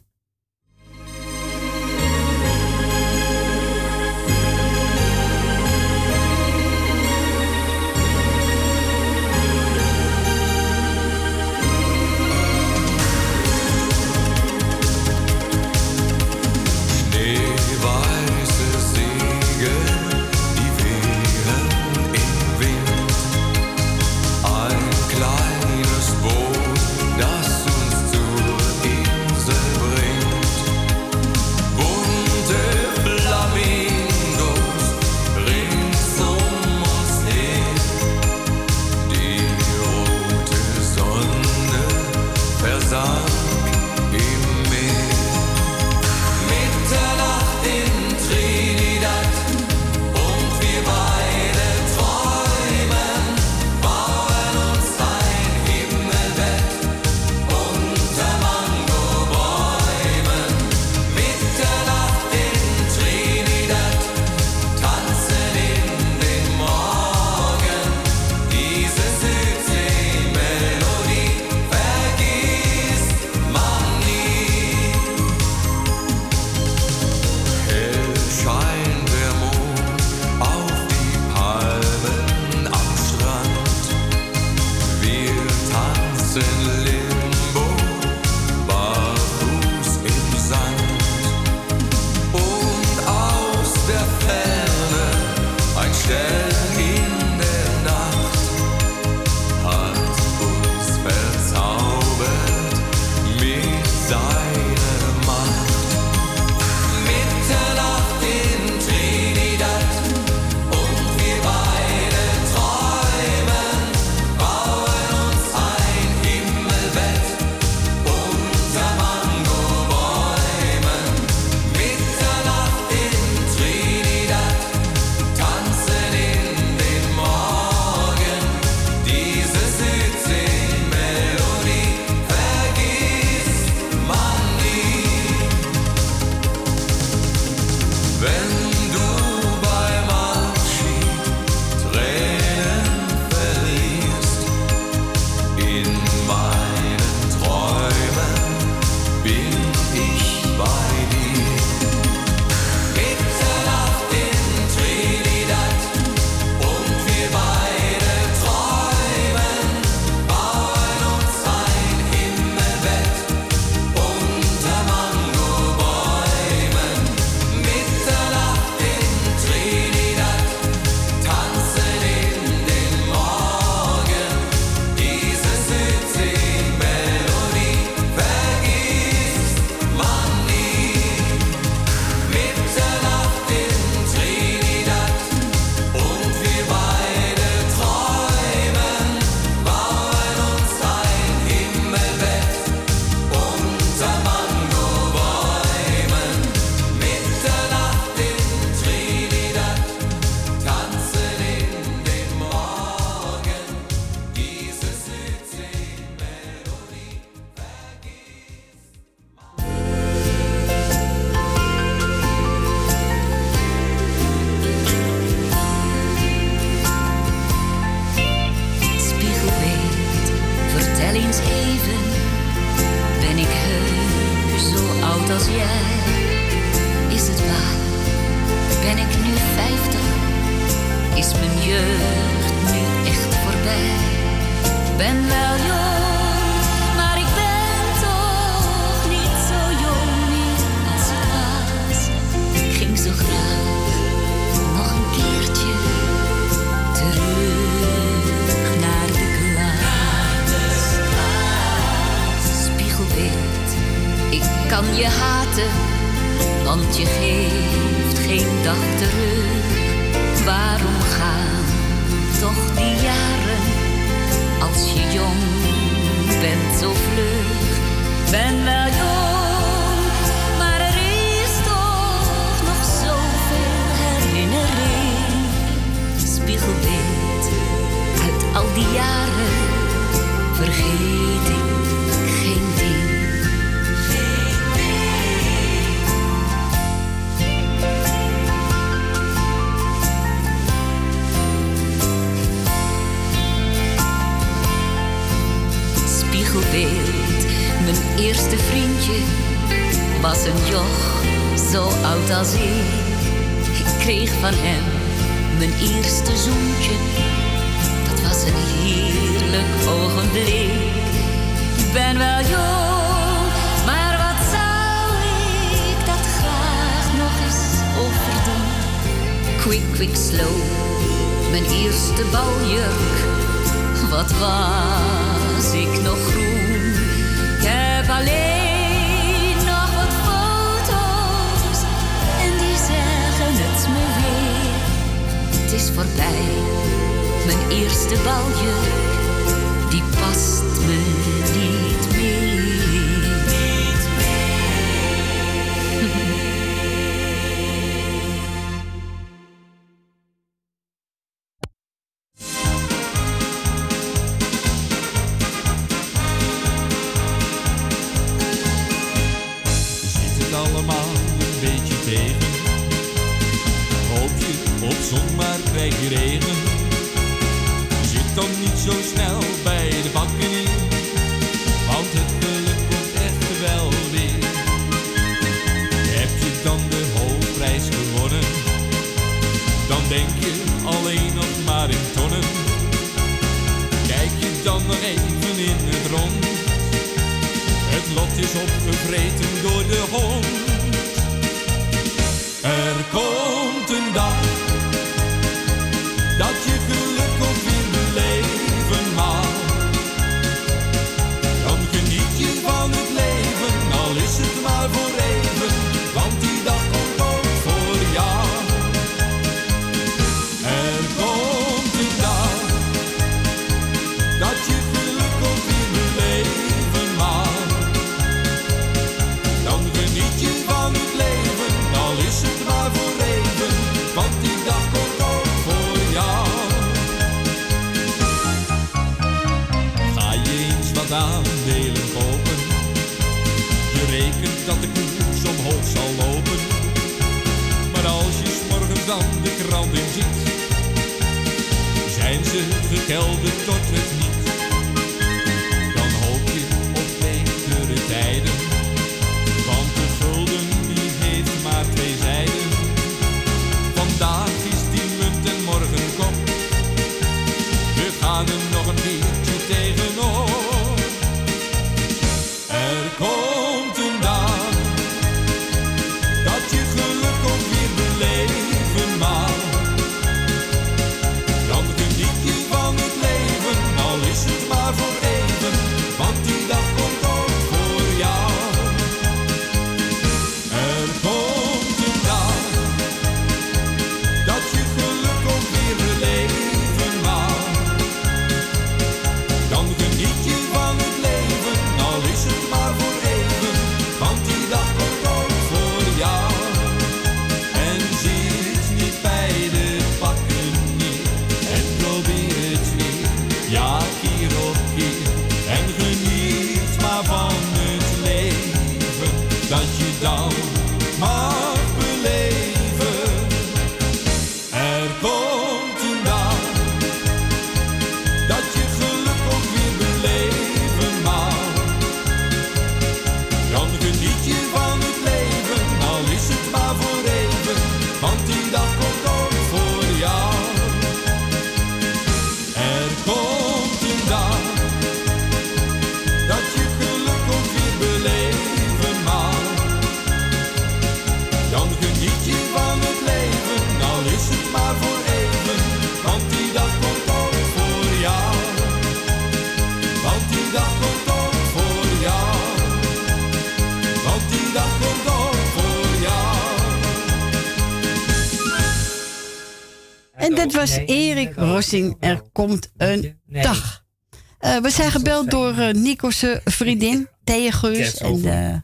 S2: Er komt een
S3: Nee.
S2: dag. Eh, we zijn gebeld door eh, Nico's vriendin, (laughs) Thea Geus.
S3: Kerst
S2: En
S3: over.
S2: eh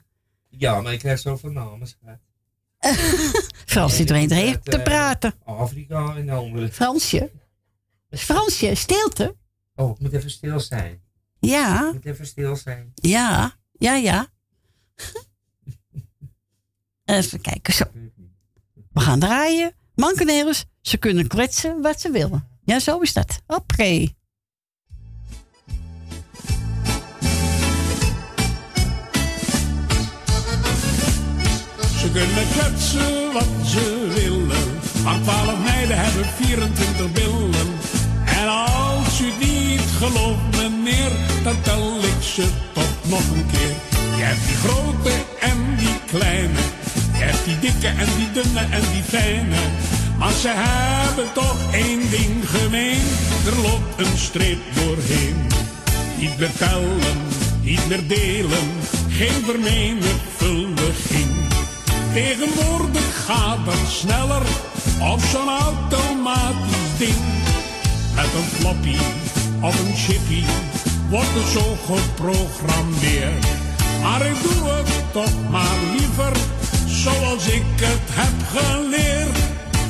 S3: Ja, maar ik krijg zoveel namen.
S2: Frans zit
S3: Het,
S2: te
S3: eh,
S2: praten.
S3: Afrika en andere.
S2: Fransje. Fransje, stilte.
S3: Oh, ik moet even stil zijn.
S2: Ja,
S3: Ik moet even stil zijn.
S2: ja, ja, ja. (laughs) Even kijken, zo. We gaan draaien. Mankenelers, ze kunnen kletsen wat ze willen. Ja, zo is dat. Oké.
S16: Ze kunnen kletsen wat ze willen. Maar twaalf meiden hebben 24 billen. En als u niet gelooft, meneer, dan tel ik ze toch nog een keer. Je hebt die grote en die kleine. Je hebt die dikke en die dunne en die fijne. Maar ze hebben toch één ding gemeen. Er loopt een streep doorheen. Niet meer tellen, niet meer delen. Geen vermenigvuldiging. Tegenwoordig gaat dat sneller op zo'n automatisch ding. Met een floppy of een chippy wordt het zo geprogrammeerd. Maar ik doe het toch maar liever zoals ik het heb geleerd.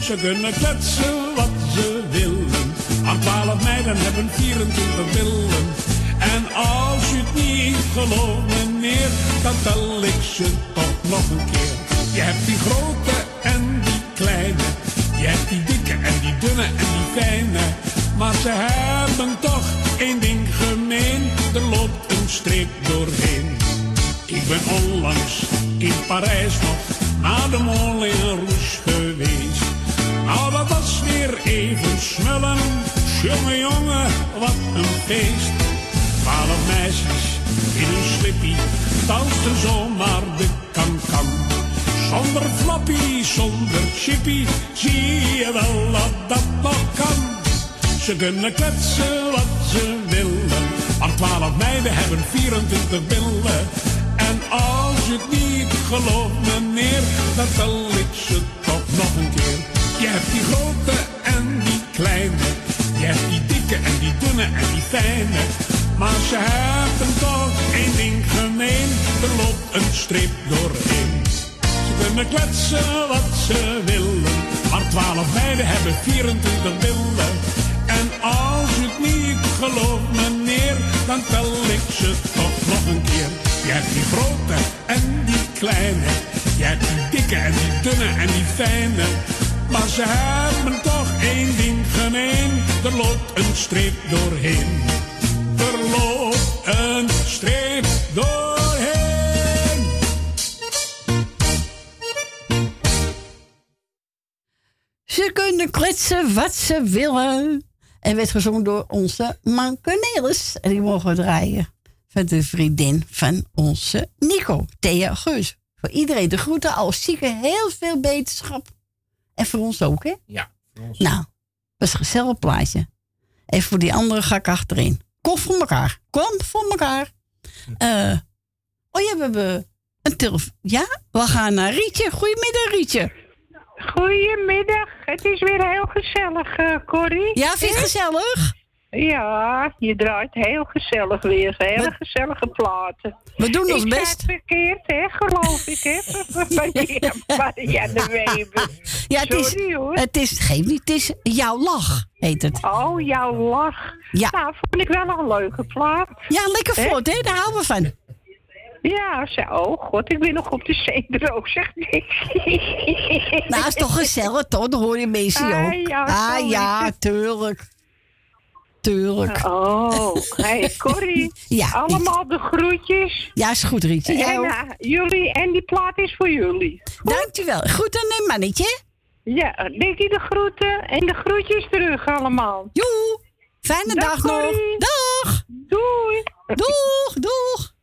S16: Ze kunnen kletsen wat ze willen, maar twaalf meiden hebben 24 billen. En als u het niet gelooft, meneer, dan tel ik ze toch nog een keer. Je hebt die grote en die kleine, je hebt die dikke en die dunne en die fijne. Maar ze hebben toch één ding gemeen, er loopt een streep doorheen. Ik ben onlangs in Parijs nog naar de Moulin Rouge geweest. Nou, dat was weer even smullen. Jongen, jongen, wat een feest. Twaalf meisjes in een slippie dansten zomaar de kan-kan. Zonder flappy, zonder chippy, zie je wel dat dat nog kan. Ze kunnen kletsen wat ze willen, maar twaalf meiden hebben 24 billen. En als je het niet gelooft, meneer, dan tel ik ze toch nog een keer. Je hebt die grote en die kleine, je hebt die dikke en die dunne en die fijne. Maar ze hebben toch één ding gemeen, er loopt een streep doorheen. Ze kunnen kletsen wat ze willen, maar twaalf meiden hebben 24 billen. En als u het niet gelooft, meneer, dan tel ik ze toch nog een keer. Je hebt die grote en die kleine, je hebt die dikke en die dunne en die fijne. Maar ze hebben toch één ding gemeen, er loopt een streep doorheen. Er loopt een streep doorheen.
S2: Ze kunnen kletsen wat ze willen. En werd gezongen door onze Mankenelis. En die mogen draaien. Van de vriendin van onze Nico, Thea Geus. Voor iedereen de groeten als zieken heel veel beterschap. En voor ons ook, hè?
S3: Ja, voor ons.
S2: Nou, dat is een gezellig plaatje. En voor die andere ga ik achterin. Kom voor elkaar. Kom voor elkaar. Eh, oh ja, we hebben een telefoon. Ja, we gaan naar Rietje. Goedemiddag, Rietje.
S17: Goedemiddag. Het is weer heel gezellig, eh Corrie.
S2: Ja, vind je het gezellig?
S17: Ja, je draait heel gezellig weer. Hele gezellige platen.
S2: We doen ons
S17: ik zei
S2: best.
S17: het verkeerd, hè, geloof ik, hè? Marianne- Marianne Weber.
S2: Ja, het is,
S17: hoor.
S2: het is, geef niet, het is jouw lach, heet het.
S17: Oh, jouw lach.
S2: Ja.
S17: Nou, vond ik wel een leuke plaat.
S2: Ja, lekker voort, hè? Daar houden we van.
S17: Ja, zo. Oh, god, ik ben nog op de zedrook, zeg niks.
S2: Nou, is toch gezellig, toch? Dan hoor je mensen
S17: Ah,
S2: ook.
S17: ja,
S2: ah, ja, tuurlijk. Tuurlijk.
S17: Oh, hey, Corrie. (laughs)
S2: Ja,
S17: Allemaal de groetjes.
S2: Ja, is goed, Rietje.
S17: En,
S2: ook.
S17: eh, jullie, en die plaat is voor jullie.
S2: Dankjewel. Goed aan een mannetje.
S17: Ja, denk je de groeten en de groetjes terug allemaal.
S2: Joe, fijne dag, nog. Dag.
S17: Doei.
S2: Doeg, doeg.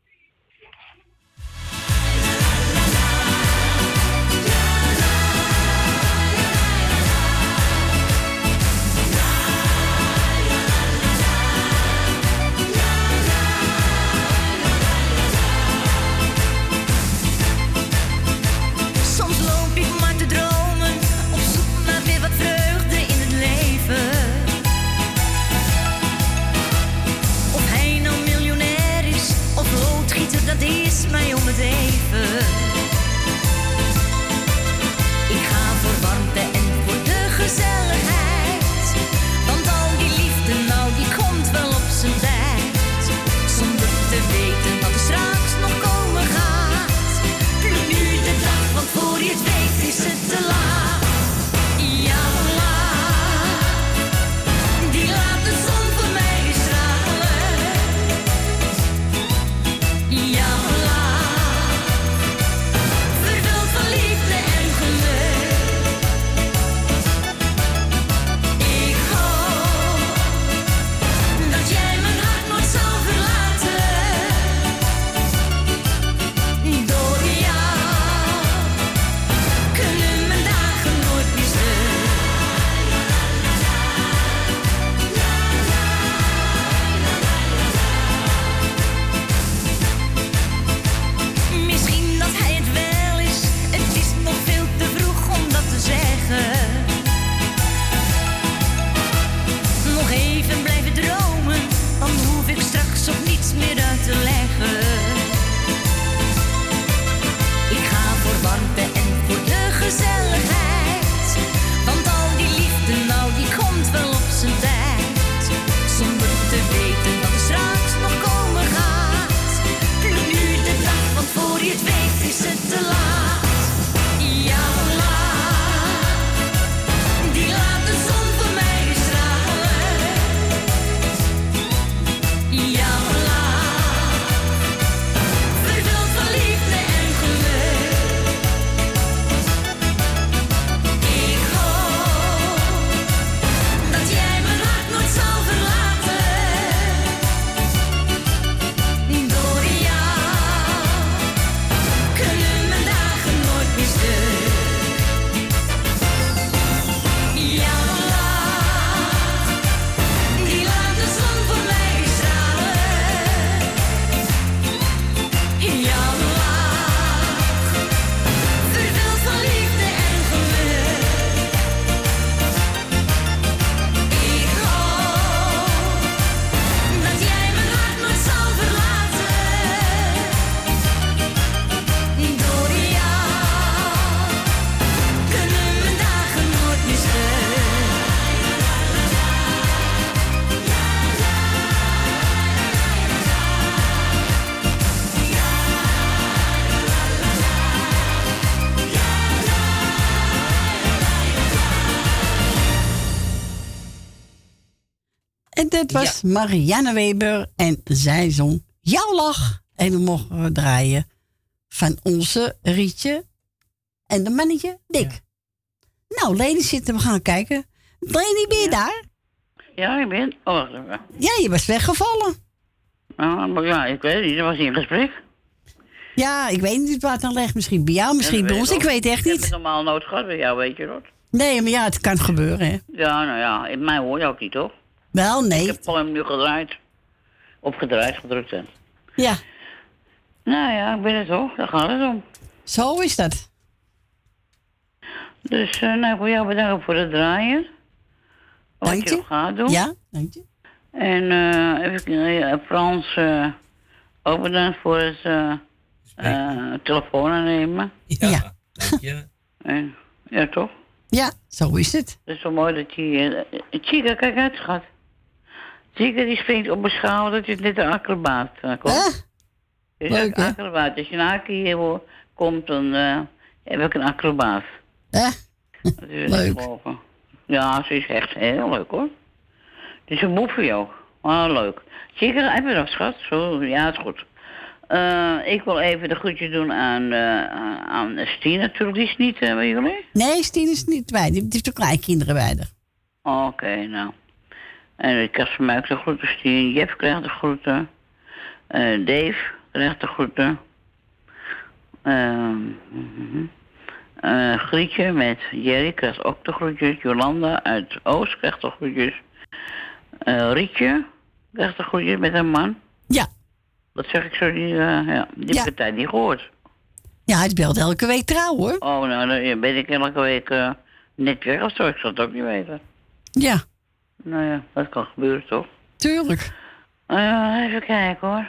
S2: Dit was Marianne Weber en zij zong Jouw Lach. En dan mogen we draaien van onze Rietje en de mannetje Dick. Nou, Leni zitten, we gaan kijken. Leni, ben je daar?
S18: Ja, ik ben. Oh, wacht even.
S2: Ja, je was weggevallen.
S18: Ah, maar ja, ik weet niet, dat was in gesprek.
S2: Ja, ik weet niet waar het aan ligt. Misschien bij jou, misschien
S18: Ja,
S2: bij ons. Ik weet echt
S18: Ik heb
S2: niet.
S18: het normaal nooit gehad bij jou, weet je dat?
S2: Nee, maar ja, het kan gebeuren, hè.
S18: Ja, nou ja, in mij hoor je ook niet, toch?
S2: Wel, nee.
S18: Ik heb hem nu gedraaid. Opgedraaid, gedrukt en.
S2: Ja.
S18: Nou ja, ik ben het toch, daar gaat het om.
S2: Zo is dat.
S18: Dus, eh nou, voor jou bedankt voor het draaien. Wat
S2: Dank
S18: je
S2: je.
S18: nog gaat doen.
S2: Ja, dank je.
S18: En eh even eh, Frans, eh ook bedankt voor het telefoon aannemen.
S3: Ja, dank je. (laughs)
S18: En, ja, toch?
S2: Ja, zo is het.
S18: Het is wel mooi dat je... Chica, kijk uit, schat. Chica die springt op mijn schouder, dat is net een acrobaat. Uh, komt. Dus
S2: Leuk,
S18: een
S2: hè?
S18: acrobaat. Als je een haakje hier komt, dan eh, heb ik een acrobaat.
S2: Hè?
S18: Dat is
S2: Leuk.
S18: Ja, ze is echt heel leuk hoor. Het is een moefie ook. Ah, leuk. Chica, heb je nog schat? Zo, ja, het is goed. Eh, ik wil even de groetjes doen aan, eh aan Stien natuurlijk. Die is niet eh, bij jullie?
S2: Nee, Stien is niet bij. Die heeft ook kleinkinderen bij.
S18: Oké, nou. En mij ook de groeten. Stien, Jeff krijgt de groeten. Eh, Dave krijgt de groeten. Ehm. Eh, Grietje met Jerry krijgt ook de groetjes. Jolanda uit Oost krijgt de groetjes. Eh, Rietje krijgt de groetjes met haar man.
S2: Ja.
S18: Dat zeg ik zo, die, eh, ja, die tijd niet gehoord.
S2: Ja, hij belt elke week trouw, hoor.
S18: Oh, nou, dan ben ik elke week net weg of zo. Ik zal het ook niet weten.
S2: Ja.
S18: Nou ja, dat kan gebeuren toch?
S2: Tuurlijk.
S18: Eh, even kijken hoor.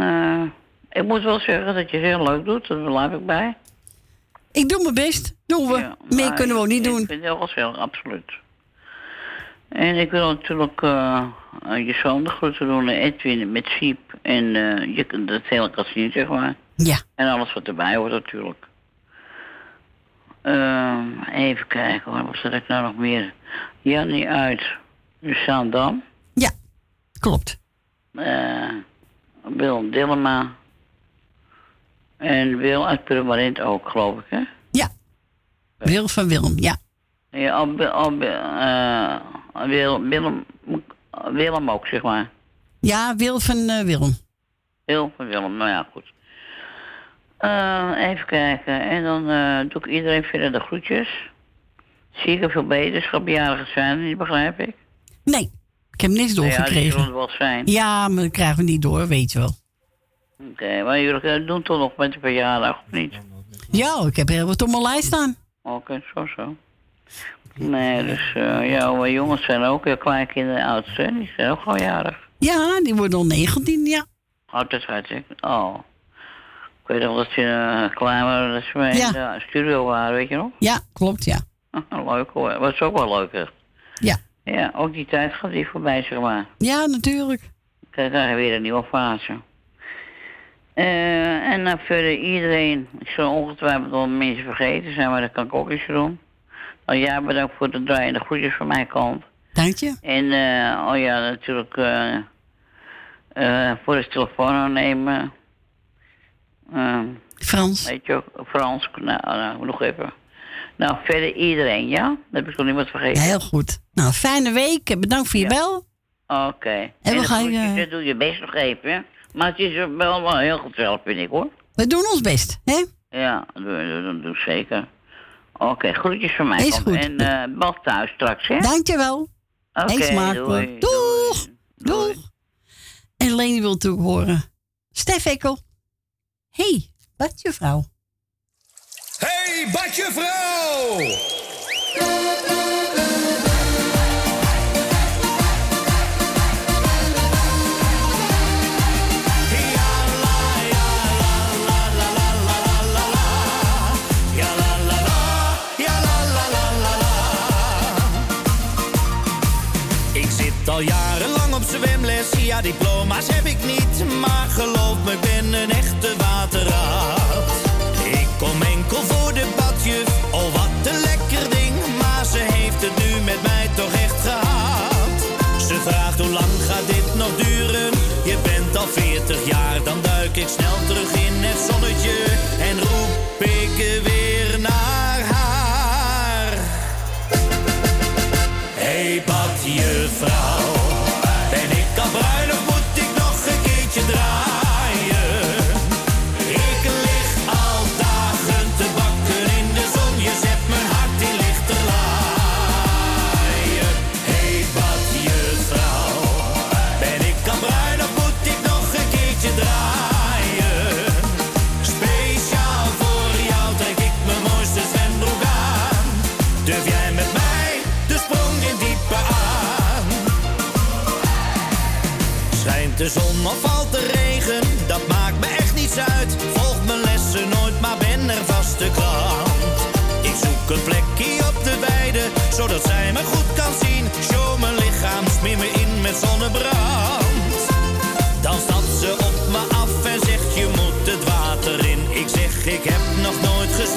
S18: Eh, Ik moet wel zeggen dat je het heel leuk doet, daar blijf ik bij.
S2: Ik doe mijn best. Doen we. Meer
S18: Maar
S2: kunnen we ook niet
S18: ik-
S2: doen.
S18: Ik vind het heel gezellig, absoluut. En ik wil natuurlijk eh, eh, je zoon de groeten doen, Edwin met Siep. En eh, je kunt het hele casino, zeg maar.
S2: Ja.
S18: En alles wat erbij hoort natuurlijk. Even kijken, hoor. wat zat ik nou nog meer? Jannie uit Zaandam.
S2: Ja, klopt.
S18: Eh Wil Dillema. En Wil uit Purmerend ook, geloof ik, hè?
S2: Wil van Willem, ja.
S18: Ja, al, al, eh, Wil, Willem, Willem ook, zeg maar.
S2: Ja, Wil van eh, Willem.
S18: Wil van Willem, nou ja, goed. Eh, even kijken. En dan doe ik iedereen verder de groetjes. Zie ik er veel beterschapjarigen zijn, niet begrijp ik.
S2: Nee, ik heb niks
S18: Ja, die
S2: doorgekregen.
S18: er wel zijn.
S2: Ja, maar dat krijgen we niet door, weet je wel.
S18: Oké, maar jullie eh, doen toch nog met de verjaardag, of niet?
S2: Ja, ik heb heel wat op mijn lijst staan.
S18: Oké, zo zo. Nee, dus eh ja, mijn jongens zijn ook heel kleinkinderen ouders, hè? Die zijn ook gewoon jarig.
S2: Ja, die worden al 19, ja.
S18: Altijd uit, ik. Oh. Ik weet nog dat ze uh, klaar waren, dat ze mee
S2: Ja.
S18: in de studio waren, weet je nog?
S2: Ja, klopt, ja. (laughs)
S18: leuk hoor. Was ook wel leuk, hè?
S2: Ja.
S18: Ja, ook die tijd gaat die voorbij, zeg maar.
S2: Ja, natuurlijk.
S18: Dan krijg je weer een nieuwe fase. Eh, en dan verder iedereen, ik zal ongetwijfeld wel mensen vergeten zijn, maar dat kan ik ook eens doen. Nou ja, bedankt voor de draaiende groetjes van mijn kant.
S2: Dank je.
S18: En eh, oh ja, natuurlijk eh, eh, voor de telefoon aannemen. Eh,
S2: Frans.
S18: Weet je ook, Frans, nou, nou, nog even. Nou, verder iedereen, ja? Dan heb ik toch niemand vergeten.
S2: Heel goed. Nou, fijne week. Bedankt voor je bel.
S18: Oké.
S2: En we gaan,
S18: dat doe je best nog even, hè? Maar het is wel, wel heel gezellig, vind ik, hoor.
S2: We doen ons best, hè?
S18: Ja, dat doe, dat doe, doe ik zeker. Oké, groetjes van mij.
S2: Is goed.
S18: En bal thuis straks, hè?
S2: Dankjewel.
S18: Oké,
S2: smakelijk.
S18: doei.
S2: Doeg. Doeg. En Leni wil natuurlijk horen. Stef Ekkel. hey, wat je vrouw?
S12: Hey!
S19: Ik zit al jarenlang zonnebrand. Dan stapt ze op me af en zegt je moet het water in. Ik zeg ik heb nog nooit gezwommen,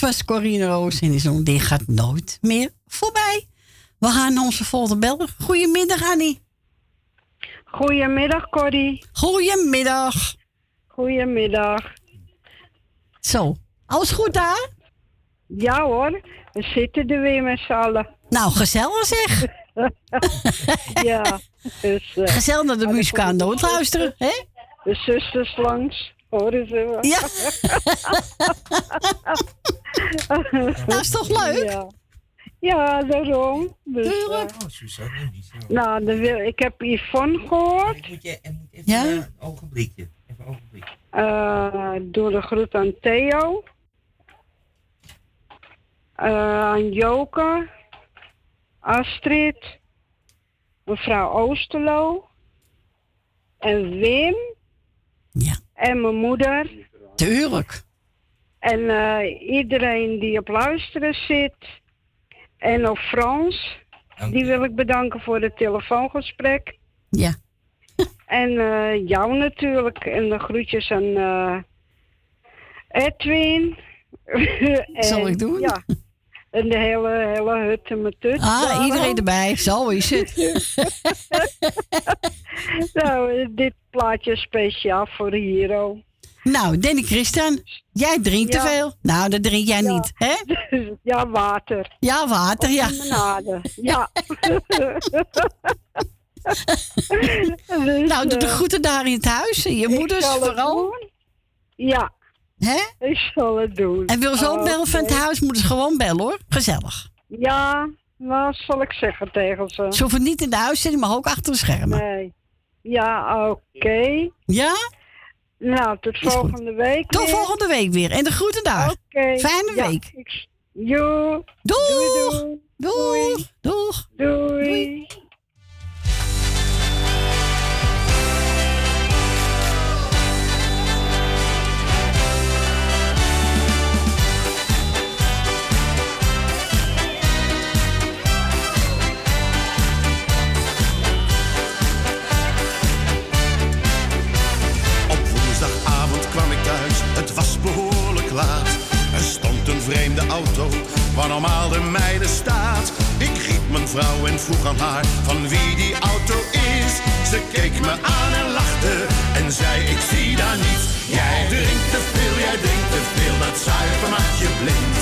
S12: Dat
S2: was Corine Roos en die zong Dit gaat nooit meer voorbij. We gaan naar onze volgende beller. Goedemiddag, Annie.
S20: Goedemiddag, Corrie.
S2: Goedemiddag.
S20: Goedemiddag.
S2: Zo, alles goed daar?
S20: Ja hoor, we zitten er weer met z'n allen.
S2: Nou, gezellig zeg. (laughs)
S20: ja. Dus, eh,
S2: Gezellig naar de muziek aan dood luisteren, hè?
S20: De zusters langs, horen ze wel.
S2: Ja. (laughs) Nou, is toch leuk?
S20: Ja, ja daarom. Dus, eh, nou, dan wil, ik heb Yvonne gehoord.
S3: Moet je, en moet even
S2: Ja?
S3: een ogenblikje. Even een ogenblikje.
S20: Eh, door de groet aan Theo. Eh, aan Joke. Astrid. Mevrouw Oosterlo. En Wim.
S2: Ja.
S20: En mijn moeder.
S2: Tuurlijk.
S20: En eh, iedereen die op luisteren zit. En ook Frans. Die wil ik bedanken voor het telefoongesprek.
S2: Ja. (laughs)
S20: En eh, jou natuurlijk. En de groetjes aan eh, Edwin. (laughs) en,
S2: Zal ik doen?
S20: Ja. (laughs) En de hele, hele hut en mijn tut.
S2: Ah, iedereen erbij. Zo is het.
S20: nou, dit plaatje is speciaal voor Hero.
S2: Nou, Danny Christian, jij drinkt
S20: Ja.
S2: te veel. Nou, dat drink jij niet, hè? (laughs)
S20: ja, water.
S2: Ja, water, ja.
S20: Limonade, ja. (laughs) (laughs)
S2: nou, doe de
S20: eh,
S2: groeten daar in het huis. Je moeders vooral.
S20: Ja.
S2: Hè?
S20: Ik zal het doen.
S2: En wil ze ook bellen van het huis, moeten ze gewoon bellen hoor. Gezellig.
S20: Ja, wat zal ik zeggen tegen ze?
S2: Ze hoeven niet in de uitzending, maar ook achter de schermen.
S20: Nee. Ja, oké.
S2: Ja?
S20: Nou, tot volgende week.
S2: Tot
S20: weer.
S2: volgende week weer. En de groeten daar.
S20: Oké.
S2: Fijne
S20: Ja,
S2: week.
S20: ik- Jo.
S2: Doeg.
S20: Doei, doei.
S2: Doeg. Doeg.
S20: Doei.
S21: Waar normaal de meiden staat. Ik riep mijn vrouw en vroeg aan haar van wie die auto is. Ze keek me aan en lachte en zei ik zie daar niets. Jij drinkt te veel, jij drinkt te veel, dat zuiver maakt je blind.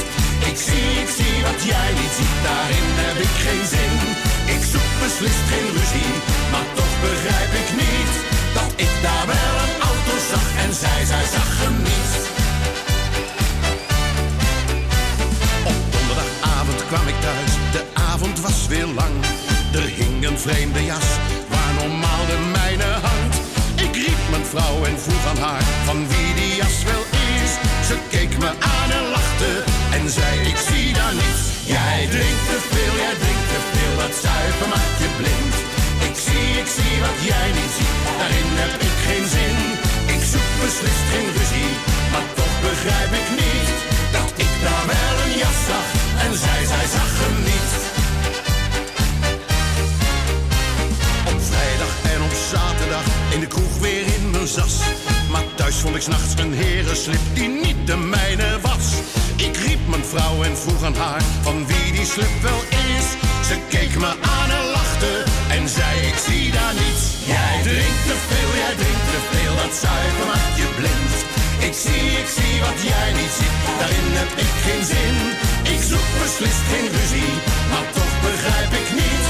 S21: Ik zie, ik zie wat jij niet ziet, daarin heb ik geen zin. Ik zoek beslist geen ruzie, maar toch begrijp ik niet dat ik daar wel een auto zag en zij, zij zag hem niet. Kwam ik thuis, de avond was weer lang. Er hing een vreemde jas, waar normaal de mijne hangt. Ik riep mijn vrouw en vroeg aan haar van wie die jas wel is. Ze keek me aan en lachte en zei ik zie daar niets. Jij drinkt te veel, jij drinkt te veel, dat zuiver maakt je blind. Ik zie, ik zie wat jij niet ziet, daarin heb ik geen zin. Ik zoek beslist geen ruzie, maar toch begrijp ik niet dat ik daar wel een jas zag en zij, zij zag hem niet. Op vrijdag en op zaterdag in de kroeg weer in mijn zas. Maar thuis vond ik s'nachts een herenslip die niet de mijne was. Ik riep mijn vrouw en vroeg aan haar van wie die slip wel is. Ze keek me aan en lachte en zei ik zie daar niets. Jij drinkt te veel, jij drinkt te veel, dat zuiver maakt je blind. Ik zie, ik zie wat jij niet ziet, daarin heb ik geen zin. Ik zoek beslist geen ruzie, maar toch begrijp ik niet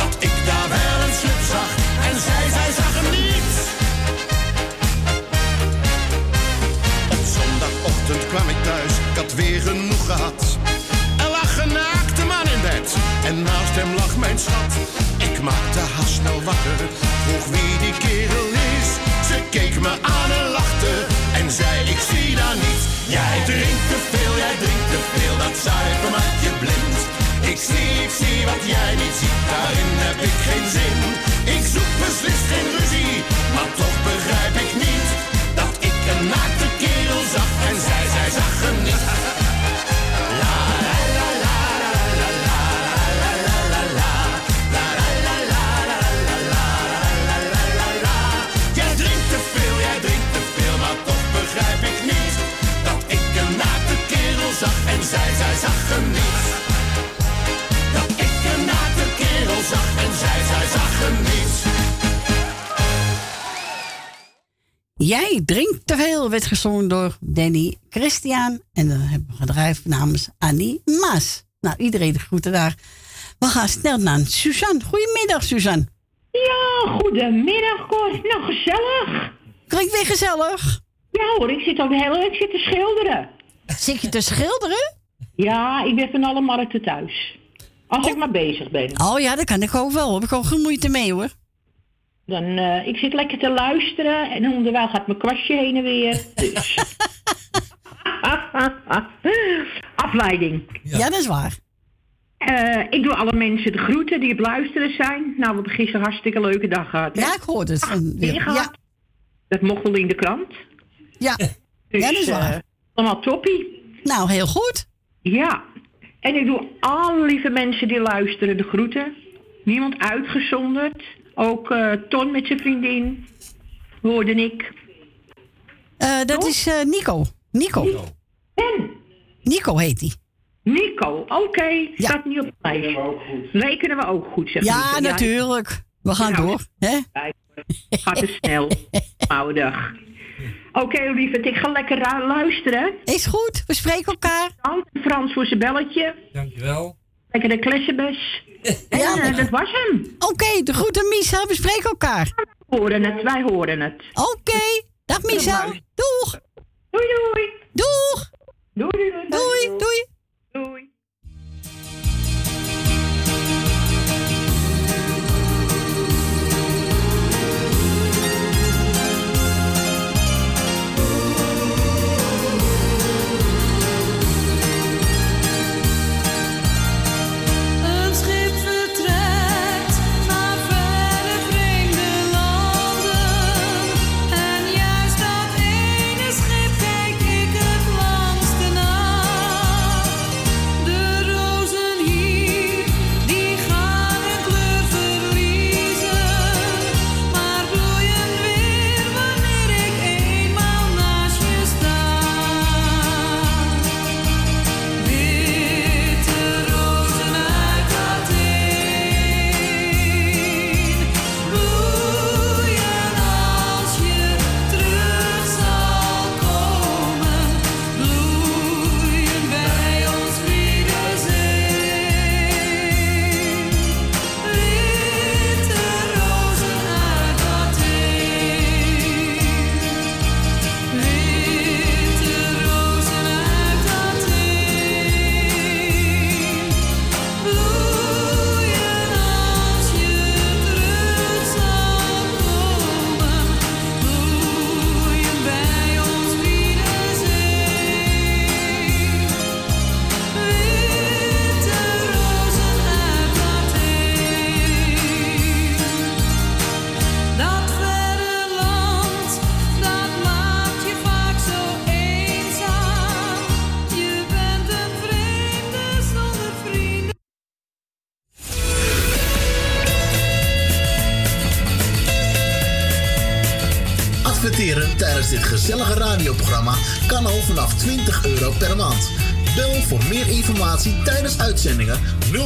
S21: dat ik daar wel een slip zag en zij, zij zag hem niet. Op zondagochtend kwam ik thuis, ik had weer genoeg gehad. Er lag een naakte man in bed en naast hem lag mijn schat. Ik maakte haar snel wakker, vroeg wie die kerel is. Ze keek me aan en lachte en zei ik zie daar niets. Jij drinkt te veel, jij drinkt te veel, dat zuiver maakt je blind. Ik zie, ik zie wat jij niet ziet, daarin heb ik geen zin. Ik zoek beslist geen ruzie, maar toch begrijp ik niet dat ik een naakte kerel zag en zij, zij zag hem niet. Zag hem niet. Dat ik een naakte kerel zag en zij, zij zag hem niet.
S2: Jij drinkt te veel, werd gezongen door Danny Christian. En dan hebben we gedraaid namens Annie Maas. Nou, iedereen de groeten daar. We gaan snel naar Suzanne. Goedemiddag, Suzanne.
S22: Ja, goedemiddag, Cor. Nou, gezellig.
S2: Klinkt weer gezellig.
S22: Ja hoor, ik zit ook de hele week te schilderen.
S2: Zit je te schilderen?
S22: Ja, ik ben van alle markten thuis. Als ik maar bezig ben.
S2: Oh ja, dat kan ik ook wel. Heb ik ook geen moeite mee hoor.
S22: Dan, eh, ik zit lekker te luisteren en onderwijl gaat mijn kwastje heen en weer. (laughs) Dus. (laughs) Afleiding.
S2: Ja. dat is waar.
S22: Eh, ik doe alle mensen de groeten die op luisteren zijn. Nou, we hebben gisteren een hartstikke leuke dag gehad. Hè?
S2: Ja, ik hoorde het. Ja,
S22: Dat mocht wel in de krant.
S2: ja.
S22: Dus,
S2: ja, dat is waar.
S22: eh, allemaal toppie.
S2: Nou, heel goed.
S22: Ja. En ik doe alle lieve mensen die luisteren de groeten. Niemand uitgezonderd. Ook eh, Ton met zijn vriendin. Hoorde ik.
S2: Eh, dat is eh, Nico. Nico.
S22: En?
S2: Nico heet hij.
S22: Nico, oké. Staat niet op het lijst. Rekenen we ook goed, zeg
S2: Ja,
S22: Nico.
S2: natuurlijk. We gaan
S22: Nou,
S2: door. Hè? (laughs)
S22: Gaat te snel. (laughs) Oude Oké, lieverd, ik ga lekker luisteren.
S2: Is goed, we spreken elkaar.
S22: Dank Frans voor zijn belletje.
S3: Dankjewel.
S22: Lekker de klessenbes. (laughs) En
S2: Ja,
S22: eh, dat was hem.
S2: Oké, de groeten Michel, we spreken elkaar.
S22: We horen het, wij horen het.
S2: Oké, dag Michel. Doeg.
S22: Doei, doei.
S2: Doeg.
S22: Doei, doei, doei.
S2: Doei, doei.
S22: Doei.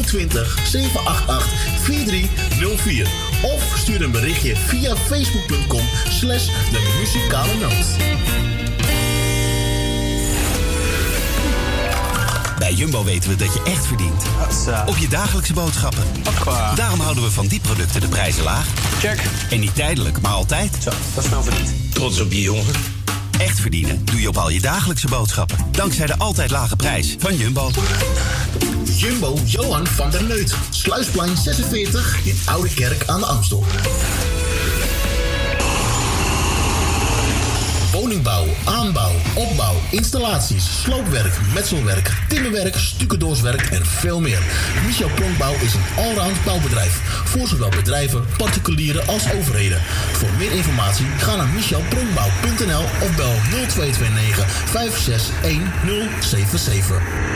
S1: 020 788 4304 of stuur een berichtje via facebook.com slash de muzikale noot.
S23: Bij Jumbo weten we dat je echt verdient. Op je dagelijkse boodschappen. Daarom houden we van die producten de prijzen laag. Check. En niet tijdelijk, maar altijd. Zo, dat is nou verdiend. Trots op je jongen. Echt verdienen doe je op al je dagelijkse boodschappen. Dankzij de altijd lage prijs van Jumbo.
S1: Jumbo Johan van der Neut. Sluisplein 46 in Oude Kerk aan de Amstel. Woningbouw, aanbouw, opbouw, installaties, sloopwerk, metselwerk, timmerwerk, stucadoorswerk en veel meer. Michel Pronkbouw is een allround bouwbedrijf voor zowel bedrijven, particulieren als overheden. Voor meer informatie ga naar michelpronkbouw.nl of bel 0229 561077.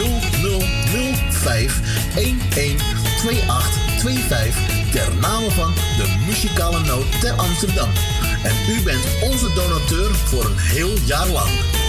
S1: 0005 112825 ter name van de muzikale noot ter Amsterdam. En u bent onze donateur voor een heel jaar lang.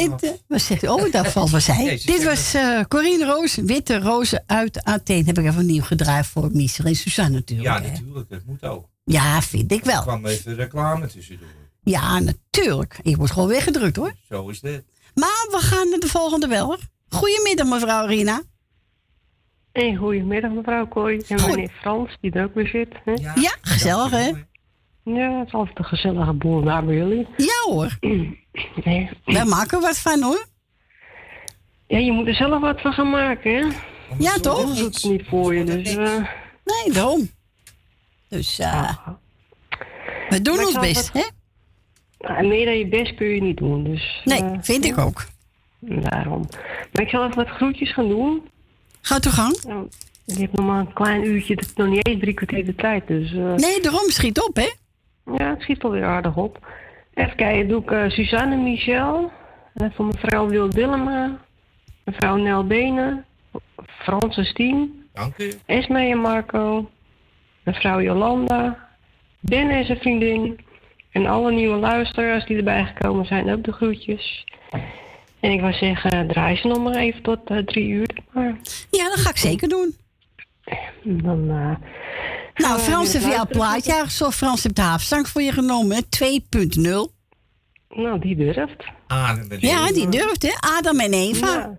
S2: Eh, wat zegt u? Oh, dat valt wel zij. Dit was eh Corine Roos, Witte Rozen uit Athene. Heb ik even nieuw gedraaid voor Michel en Suzanne natuurlijk.
S3: Ja,
S2: hè.
S3: natuurlijk. Dat moet ook.
S2: Ja, vind ik
S3: Er
S2: wel.
S3: kwam even reclame tussendoor.
S2: Ja, natuurlijk. Ik word gewoon weggedrukt hoor.
S3: Zo is dit.
S2: Maar we gaan naar de volgende beller. Goedemiddag mevrouw Rina.
S24: Hey, goedemiddag mevrouw Kooi en meneer Frans, die er ook weer zit. Hè?
S2: Ja, gezellig hè?
S24: Ja, het is altijd een gezellige boel daar bij jullie.
S2: Ja hoor. (clears throat)
S24: Nee.
S2: Wij maken wat van hoor.
S24: Ja, je moet er zelf wat van gaan maken, hè?
S2: Ja, toch?
S24: Dat doet het niet voor je, dus... eh,
S2: Nee, daarom. Dus eh we doen
S24: Maar ik
S2: ons best, hè?
S24: nou, meer dan je best kun je niet doen, dus...
S2: Nee,
S24: eh,
S2: vind ik ook.
S24: Daarom. Maar ik zal even wat groetjes gaan doen.
S2: Ga toch gang?
S24: Nou, je hebt nog maar een klein uurtje, nog niet eens drie kwartier de tijd, dus... eh,
S2: Nee, daarom schiet op, hè?
S24: Ja, het schiet alweer aardig op. Even kijken, doe ik eh, Suzanne Michel. En voor mevrouw Wil Dillema. Mevrouw Nel Benen. Frans en Stien.
S3: Dank u.
S24: Esme en Marco. Mevrouw Jolanda. Ben en zijn vriendin. En alle nieuwe luisteraars die erbij gekomen zijn, ook de groetjes. En ik wou zeggen, draai ze nog maar even tot eh, drie uur. Maar
S2: Ja, dat ga ik zeker doen.
S24: dan... eh,
S2: Nou,
S24: we
S2: Frans heeft jouw plaatje. Ja, zo Frans heeft de haafzang voor je genomen, hè? 2.0.
S24: Nou, die durft.
S3: Adem en
S2: Ja,
S3: Eva.
S2: die durft, hè? Adam en Eva.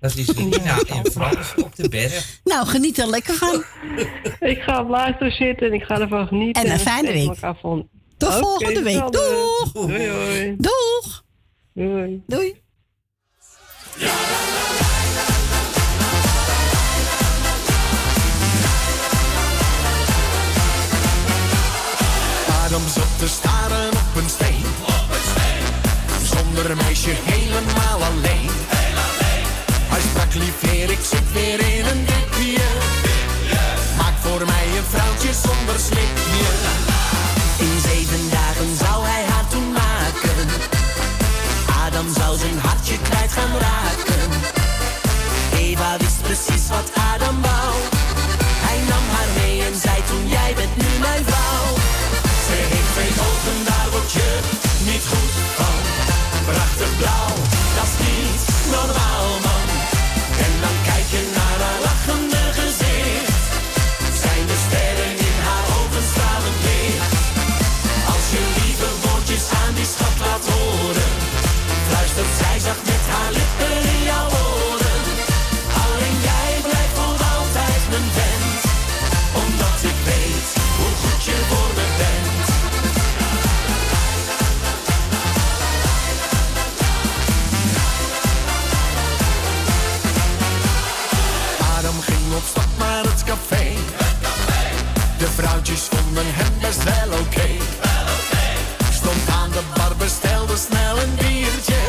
S3: Dat is Rina en Frans op de berg.
S2: Nou, geniet er lekker van. (laughs)
S24: Ik ga op luisteren zitten en ik ga ervan genieten.
S2: En een fijne week. Tot volgende week. Doeg!
S24: Doei, doei.
S2: Doeg!
S24: Doei.
S2: Doei.
S7: Adam zat te staren op een steen. Zonder meisje helemaal alleen. Hij sprak lief heer, ik zit weer in een dipje. Maak voor mij een vrouwtje zonder slipje. In zeven dagen zou hij haar toen maken. Adam zou zijn hartje kwijt gaan raken. Eva wist precies wat Adam wou. Hij nam haar mee en zei toen jij bent nu mijn vrouw. vonden hem best wel oké. Stond aan de bar, bestelde snel een biertje.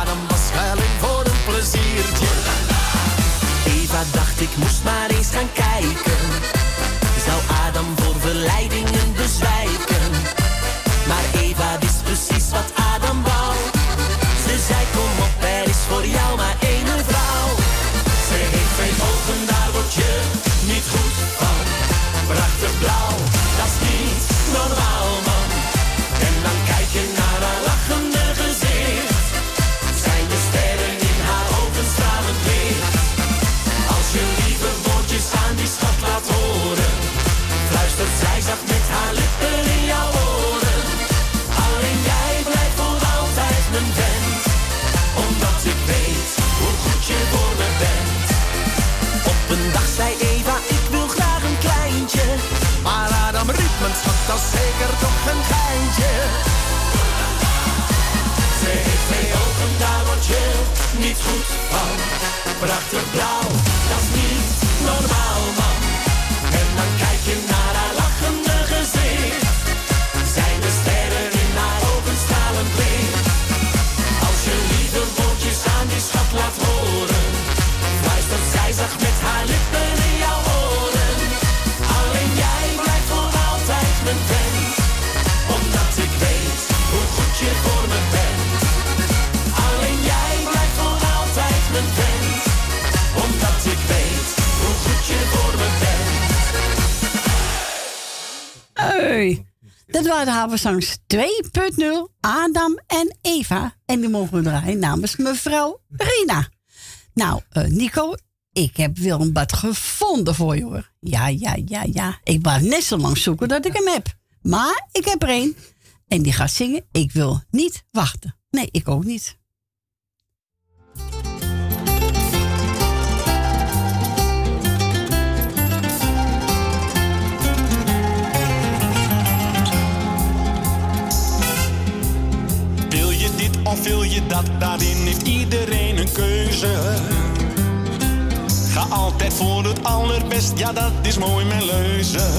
S7: Adam was schuiling voor een pleziertje. Eva dacht ik moest maar eens gaan kijken. Zou Adam voor verleidingen bezwijken? een
S2: geintje. Ze heeft mee ook een niet goed Havensangs 2.0, Adam en Eva. En die mogen we draaien namens mevrouw Rina. Nou, eh, Nico, ik heb Willem Bad gevonden voor je hoor. Ja, ja, ja, ja. Ik was net zo lang zoeken dat ik hem heb. Maar ik heb er één. En die gaat zingen. Ik wil niet wachten. Nee, ik ook niet.
S21: Of wil je dat? Daarin heeft iedereen een keuze. Ga altijd voor het allerbest, ja dat is mooi mijn leuze.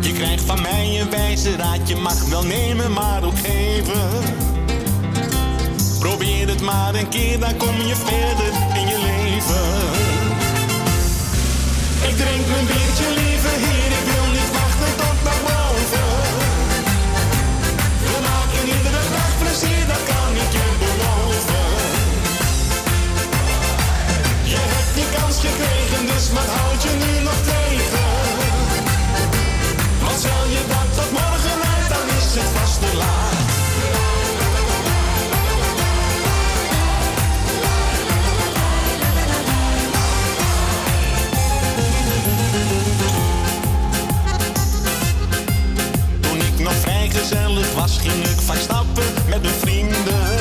S21: Je krijgt van mij een wijze raad, je mag wel nemen maar ook geven. Probeer het maar een keer, dan kom je verder in je leven. Ik drink mijn biertje liever hier, gekregen, dus wat houd je nu nog tegen? Want stel je dat tot morgen uit, dan is het vast te laat. Toen ik nog vrijgezellig was, ging ik vaak stappen met mijn vrienden.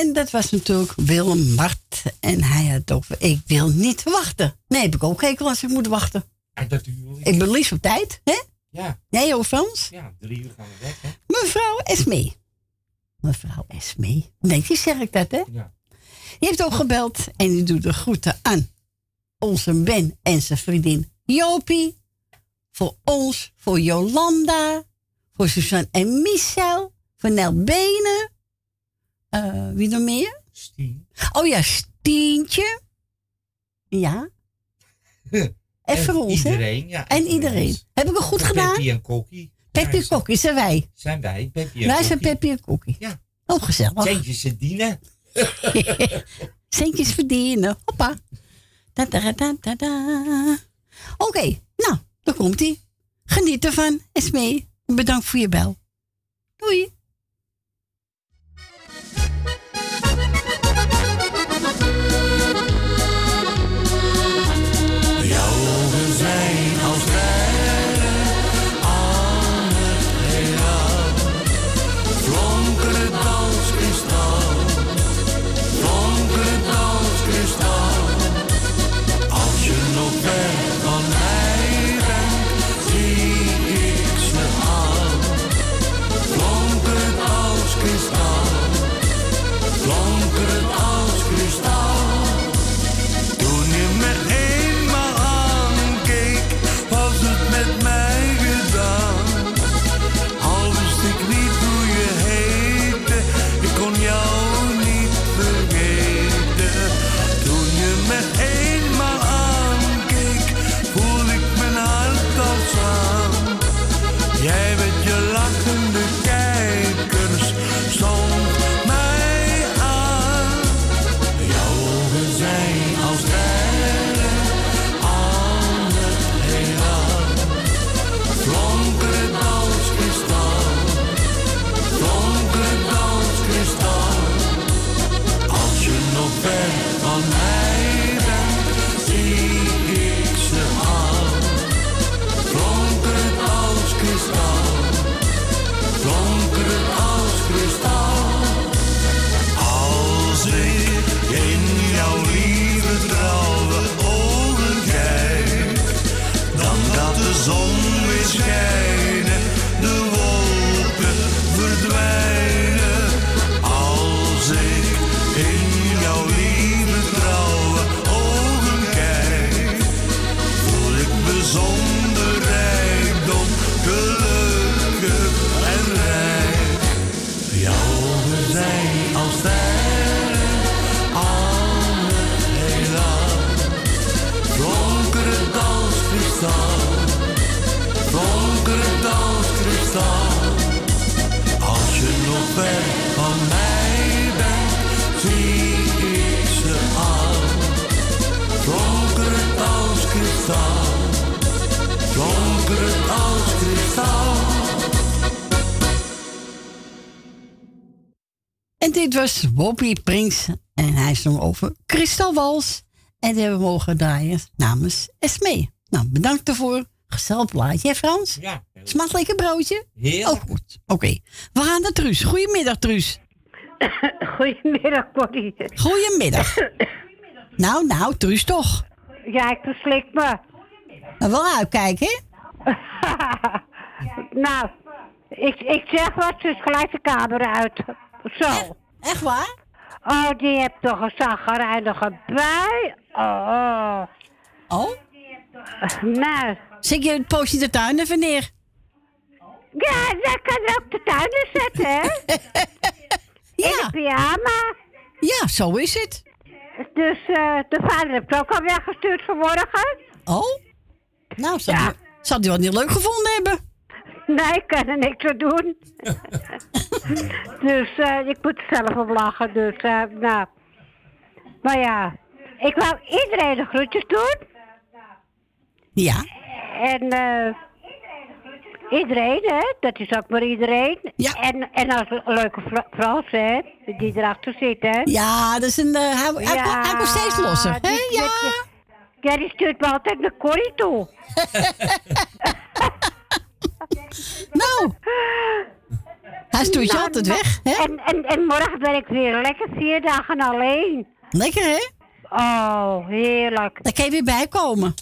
S21: En dat
S2: was natuurlijk Willem Mart. En hij had ook, ik wil niet wachten. Nee, heb ik ook hekel als ik moet wachten. Ik ben liefst op tijd, hè?
S3: Ja.
S2: Jij ook, Frans?
S3: Ja, drie uur gaan we weg, hè?
S2: Mevrouw Esmee. Mevrouw Esmee. Netjes zeg ik dat, hè?
S3: Ja.
S2: Die heeft ook gebeld en die doet de groeten aan onze Ben en zijn vriendin Jopie. Voor ons, voor Jolanda, voor Suzanne en Michel, voor Nel Benen. Eh, wie nog meer?
S3: Stien.
S2: Oh ja, Stientje. Ja. (laughs) En voor ons, hè?
S3: iedereen, ja.
S2: En iedereen. Heb ik het goed gedaan?
S3: Peppy en Kokkie.
S2: Peppy en Kokkie zijn wij.
S3: Zijn wij, en
S2: Wij zijn. Peppy en Kokkie.
S3: Ja.
S2: Oh, gezellig.
S3: Centjes verdienen. (laughs)
S2: Centjes verdienen. Hoppa. Da, da, da, da, da. Oké, nou, daar komt ie. Geniet ervan, Esmee. Bedankt voor je bel. Doei.
S12: Als kristal. Als je nog ver van mij bent, zie ik ze al. Donkerend als kristal, donkerend als kristal.
S2: En dit was Bobby Prins. En hij zong over Kristalwals. En die hebben we mogen draaien namens Esmee. Nou, bedankt daarvoor. Gezellig plaatje, hè Frans?
S3: Ja.
S2: Smaakt lekker broodje?
S3: Heerlijk.
S2: Oh, goed. Oké. We gaan naar Truus. Goedemiddag, Truus. (laughs)
S25: Goedemiddag, Corrie.
S2: Goedemiddag. nou, nou, Truus toch.
S25: Ja, ik verslik me.
S2: Maar wel uitkijken, hè? (laughs)
S25: nou, ik, ik zeg wat, dus gelijk de kamer uit. Zo.
S2: Echt waar?
S25: Oh, die hebt toch een zagrijnige bui. Oh.
S2: Oh?
S25: Nou.
S2: Zet je het poosje de tuin even neer?
S25: Ja, dat kan op de tuin in zetten, hè? (laughs) In de pyjama.
S2: Ja, zo is het.
S25: Dus eh, de vader heeft ook al weggestuurd vanmorgen.
S2: Oh? Nou, zou, die, zou die wel niet leuk gevonden hebben?
S25: Nee, ik kan er niks aan doen. (laughs) dus eh, ik moet er zelf op lachen. Dus, eh, nou. Maar ja, ik wou iedereen de groetjes doen.
S2: Ja.
S25: En eh iedereen, hè? Dat is ook maar iedereen.
S2: Ja.
S25: En, en als een leuke Frans, hè? Die erachter zit, hè?
S2: Ja, dat is een... eh, hij, hij wordt steeds losser. hè? Ja.
S25: Ja, die stuurt me altijd naar Corrie toe. (laughs)
S2: nou. Hij stuurt je
S25: Nou,
S2: altijd weg, hè?
S25: En, en, en morgen ben ik weer lekker vier dagen alleen.
S2: Lekker, hè?
S25: Oh, heerlijk.
S2: Daar kan je weer bij komen.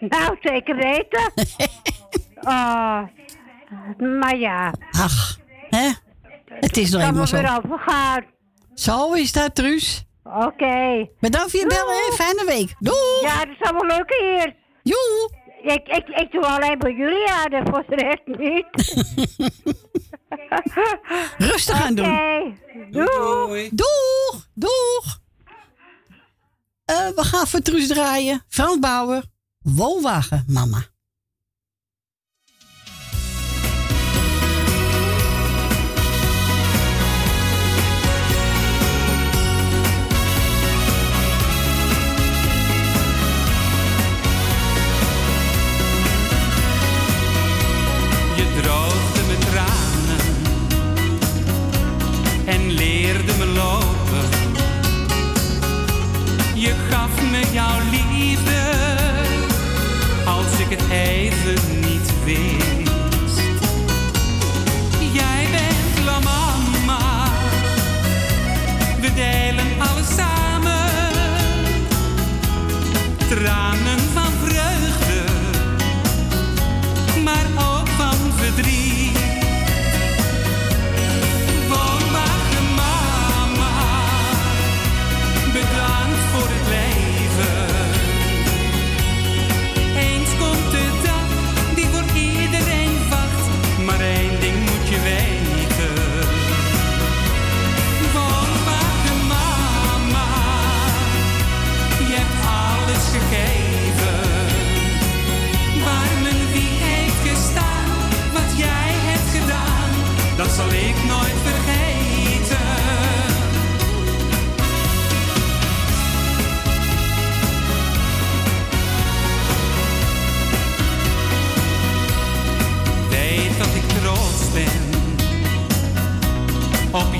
S25: Nou, zeker weten. (laughs) oh, maar ja.
S2: Ach, hè? Het is nog eenmaal zo.
S25: weer overgaan.
S2: Zo is dat, Truus.
S25: Oké.
S2: Bedankt voor je bellen, hè? Fijne week. Doei.
S25: Ja, dat is allemaal leuk hier.
S2: Joe.
S25: Ik, ik, ik doe alleen maar jullie aan voor de rest niet. (laughs)
S2: Rustig aan doen.
S25: Oké. Doei.
S2: Doeg. Doeg. Eh, we gaan voor Truus draaien. Frans Bauer. Woonwagen, mama.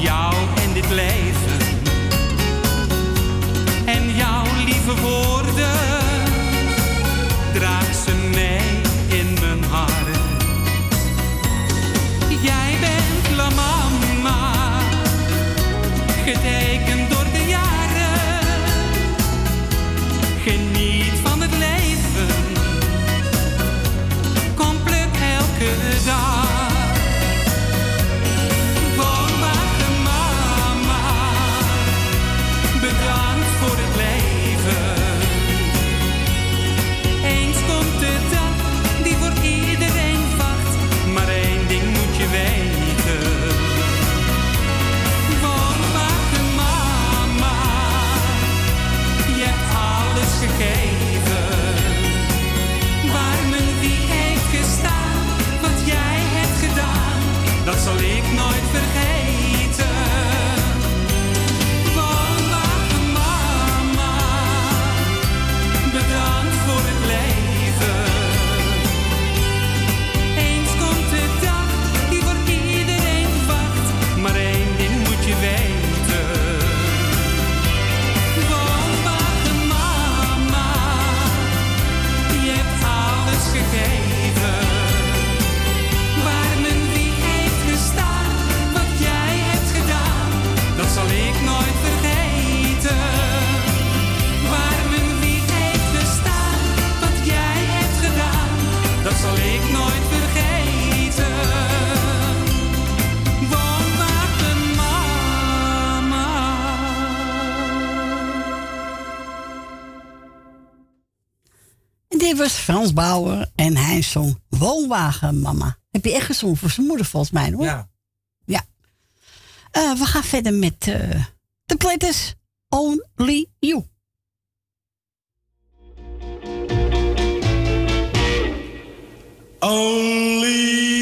S26: Jou en dit leven.
S2: Frans Bauer en hij zong Woonwagen Mama. Heb je echt gezongen voor zijn moeder volgens mij hoor.
S3: Ja.
S2: ja. Eh, we gaan verder met eh, de uh, Only You.
S27: Only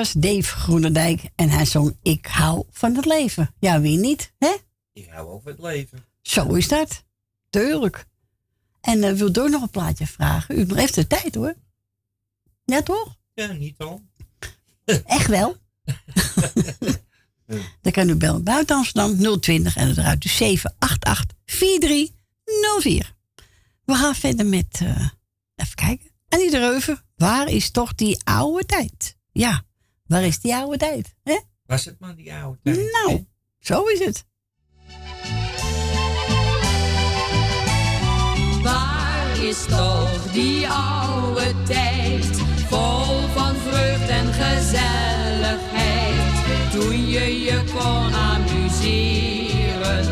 S2: was Dave Groenendijk en hij zong Ik hou van het leven. Ja, wie niet, hè?
S3: Ik hou over het leven.
S2: Zo is dat. Tuurlijk. En eh wil door nog een plaatje vragen? U heeft de tijd hoor. Ja, toch?
S3: Ja, niet al. (laughs)
S2: Echt wel. (laughs) Dan kan u bellen buiten Amsterdam 020 en eruit dus 788 4304. We gaan verder met, eh, even kijken. Annie de Reuven, waar is toch die oude tijd? Ja, waar is die oude tijd? Hè?
S3: Was het maar die oude tijd?
S2: Nou, zo is het.
S12: Waar is toch die oude tijd, vol van vreugd en gezelligheid, toen je je kon amuseren,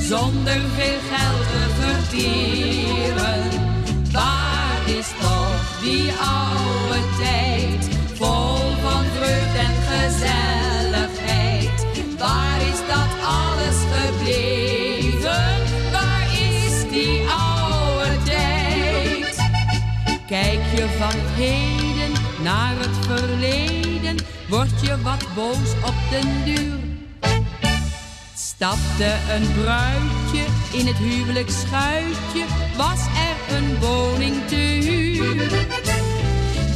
S12: zonder veel geld te verdienen. Heden naar het verleden, word je wat boos op den duur. Stapte een bruidje in het huwelijksschuitje, was er een woning te huur.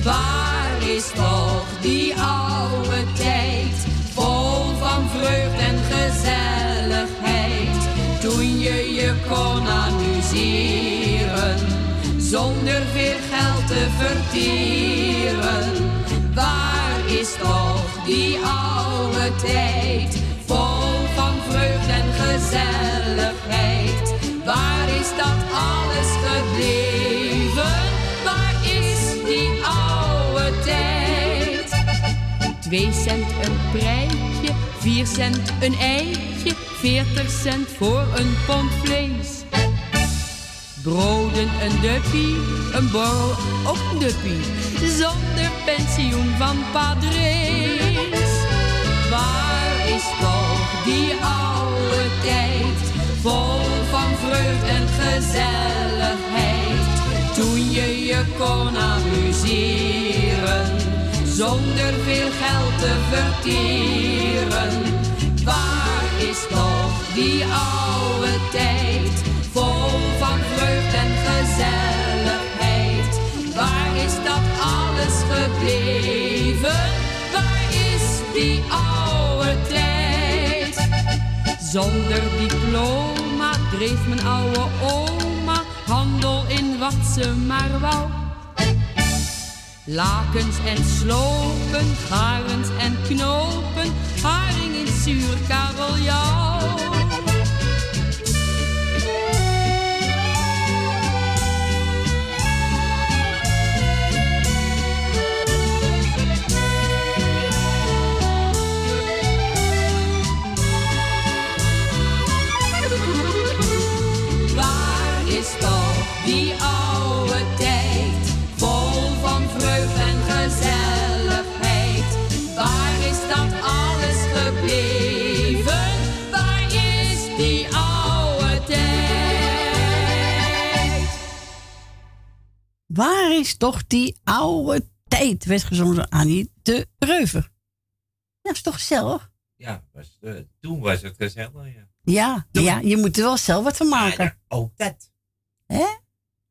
S12: Waar is toch die oude tijd, vol van vreugd en gezelligheid, toen je je kon amuseren, zonder veel geld te vertieren. Waar is toch die oude tijd, vol van vreugd en gezelligheid, waar is dat alles gebleven? Waar is die oude tijd? Twee cent een prijsje, vier cent een eitje, veertig cent voor een pond vlees. Broden een duppie, een borrel een duppie, zonder pensioen van padrees. Waar is toch die oude tijd, vol van vreugd en gezelligheid, toen je je kon amuseren, zonder veel geld te vertieren. Waar is toch die oude tijd, vol van vreugd en gezelligheid, waar is dat alles gebleven? Waar is die oude tijd? Zonder diploma dreef mijn oude oma handel in wat ze maar wou. Lakens en slopen, garens en knopen, haring in zuur kabeljauw. Waar is toch die oude tijd?
S2: Werd gezongen Annie de Reuver. Ja, is toch gezellig?
S3: Ja, was, eh, toen was het gezellig, ja.
S2: Ja, ja, je moet er wel zelf wat van maken.
S3: Ook dat.
S2: Hè?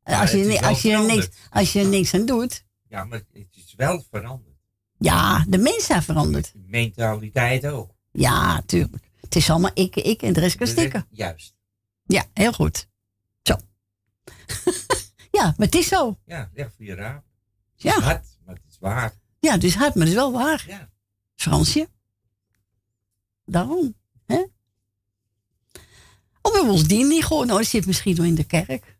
S2: Als, je, als, je er niks, als je er niks aan doet.
S3: Ja, maar het is wel veranderd.
S2: Ja, de mensen zijn veranderd.
S3: De mentaliteit ook.
S2: Ja, tuurlijk. Het is allemaal ik, ik en de rest kan stikken.
S3: Juist.
S2: Ja, heel goed. Zo. (laughs) ja, maar het is zo.
S3: Ja, echt voor je raam. Het
S2: Ja.
S3: is hard, maar het is waar.
S2: Ja, het is hard, maar het is wel waar.
S3: Ja.
S2: Fransje. Daarom. Hè? Of we hebben ons dien niet gewoon. Nou, zit misschien wel in de kerk.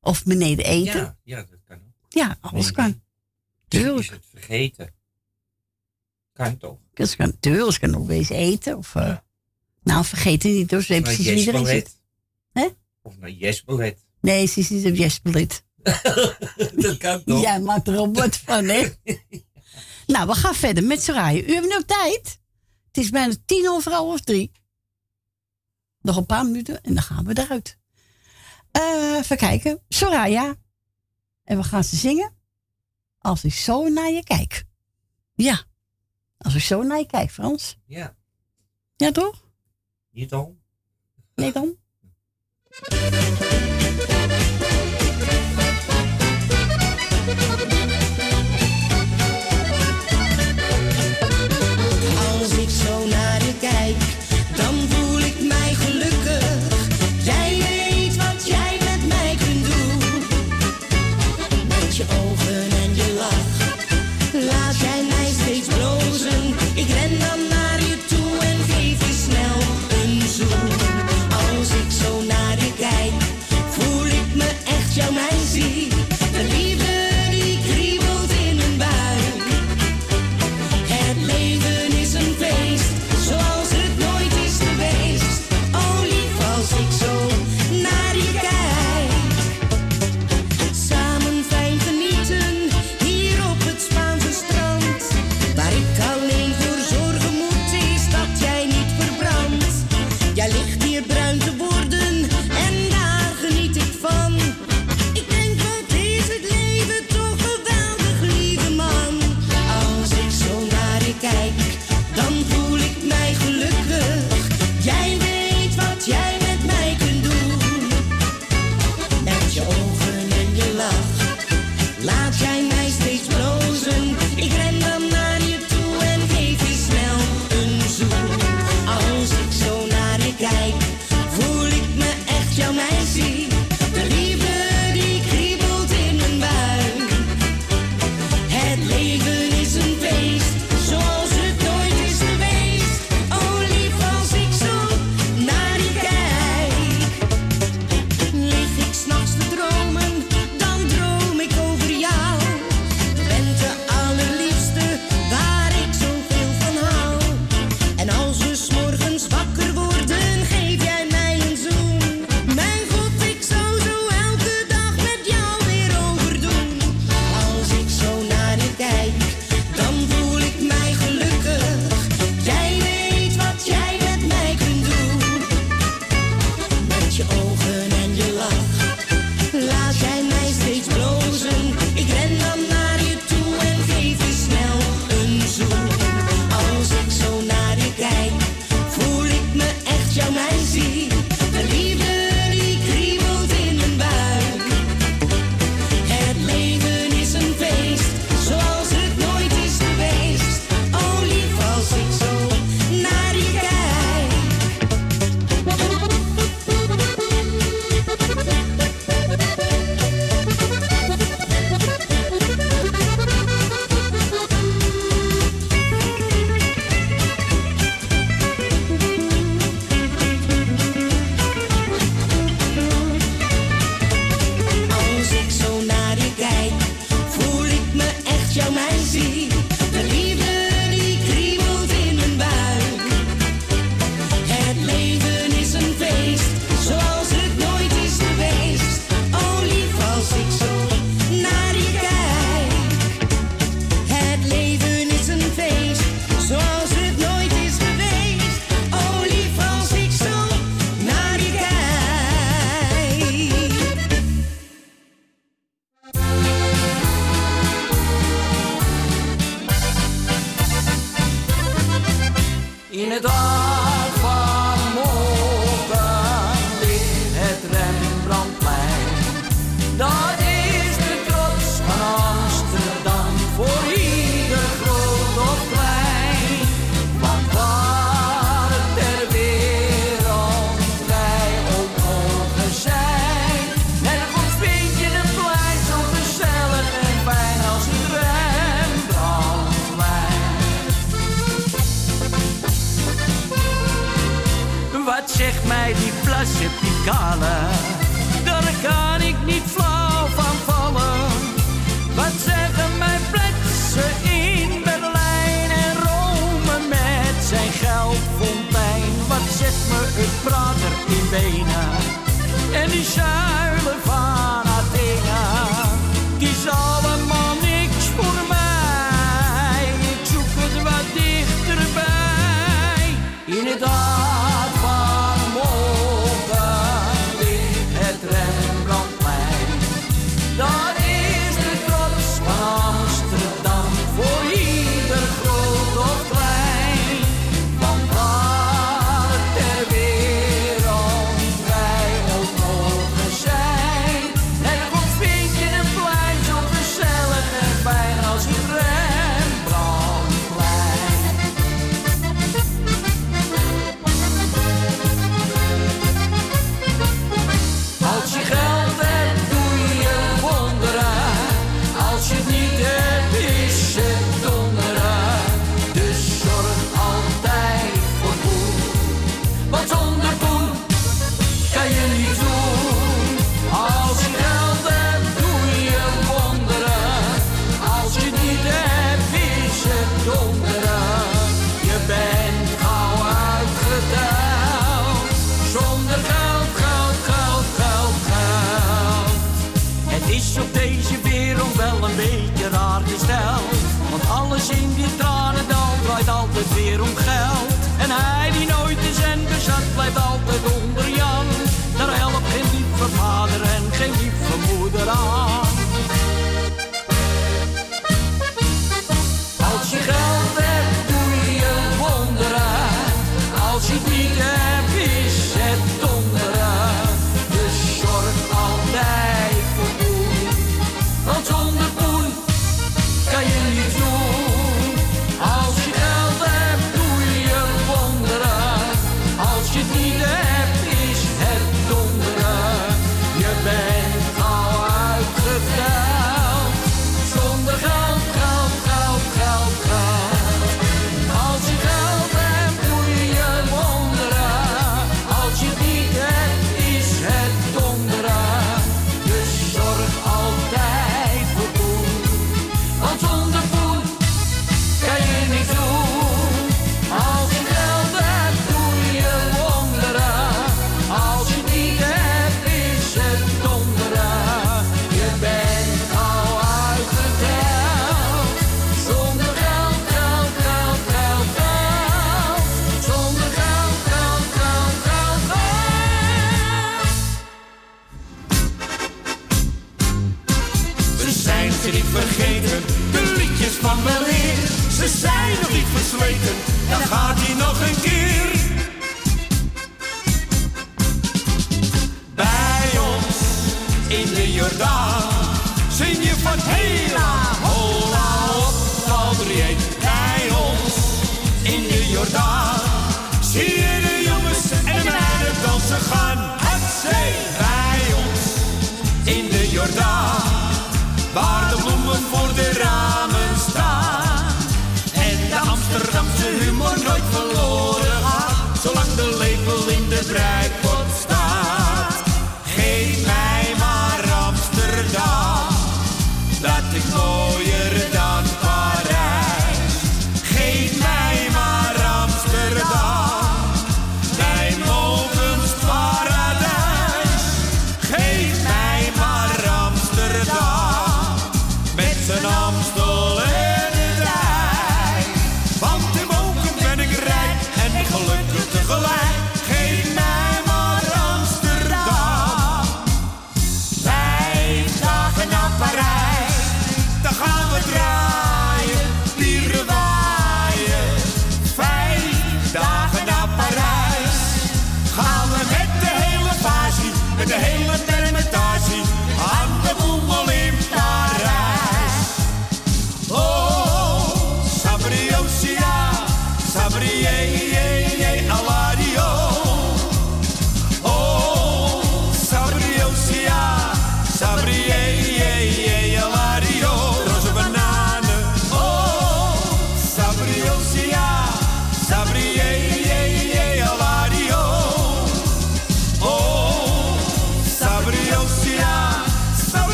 S2: Of beneden eten.
S3: Ja, ja, dat kan ook.
S2: Ja, alles
S3: Nee,
S2: kan. Tuurlijk.
S3: Is het vergeten? Kan toch?
S2: Dus kan, tuurlijk, ze kan nog eens eten. Of, eh, Nou, vergeet het niet. Ze
S3: Naar
S2: precies wie erin zit. Hè?
S3: Of naar Jesbelet.
S2: Nee, ze is niet op Jespelit. (laughs)
S3: dat kan toch?
S2: Jij maakt er wat van, hè? (laughs) nou, we gaan verder met Soraya. U hebt nog tijd. Het is bijna tien over half drie. Nog een paar minuten en dan gaan we eruit. Eh even kijken. Soraya. En we gaan ze zingen. Als ik zo naar je kijk. Ja, Als ik zo naar je kijk, Frans.
S3: Ja.
S2: Ja, toch?
S3: Niet om.
S2: Nee dan? (laughs)
S28: Als ik zo naar je kijk,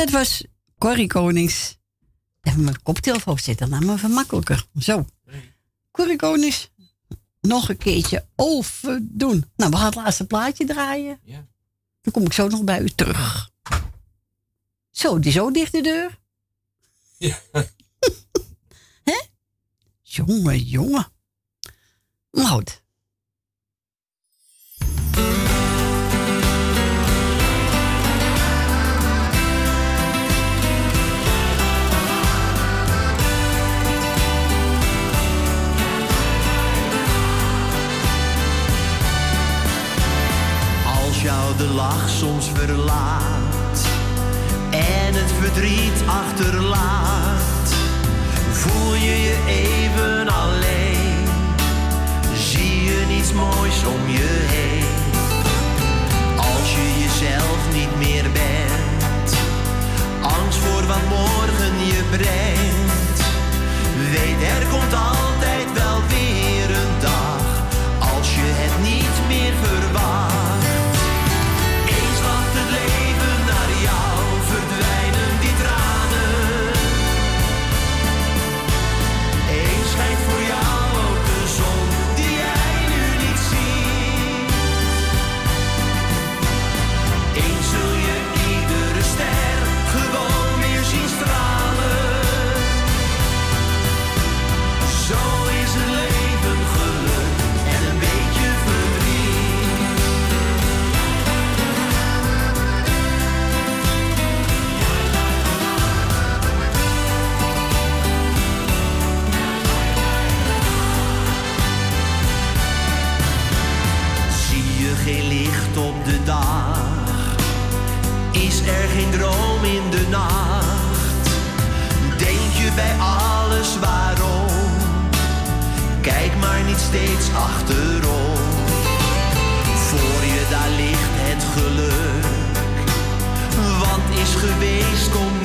S28: dat
S21: was
S2: Corrie Konings. Even mijn koptelefoon zitten, dan maar even makkelijker. Zo. Corrie Konings, nog een keertje overdoen. Nou, we gaan het laatste plaatje draaien.
S3: Ja.
S2: Dan kom ik zo nog bij u terug. Zo, die zo dicht de deur.
S3: Ja. (laughs)
S2: Hè? jongen, jongen.
S7: Maar. de lach soms verlaat en het verdriet achterlaat, voel je je even alleen. Zie je niets moois om je heen. Als je jezelf niet meer bent, angst voor wat morgen je brengt, weet er komt al Is er geen droom in de nacht? Denk je bij alles waarom? Kijk maar niet steeds achterom. Voor je daar ligt het geluk. Want is geweest komt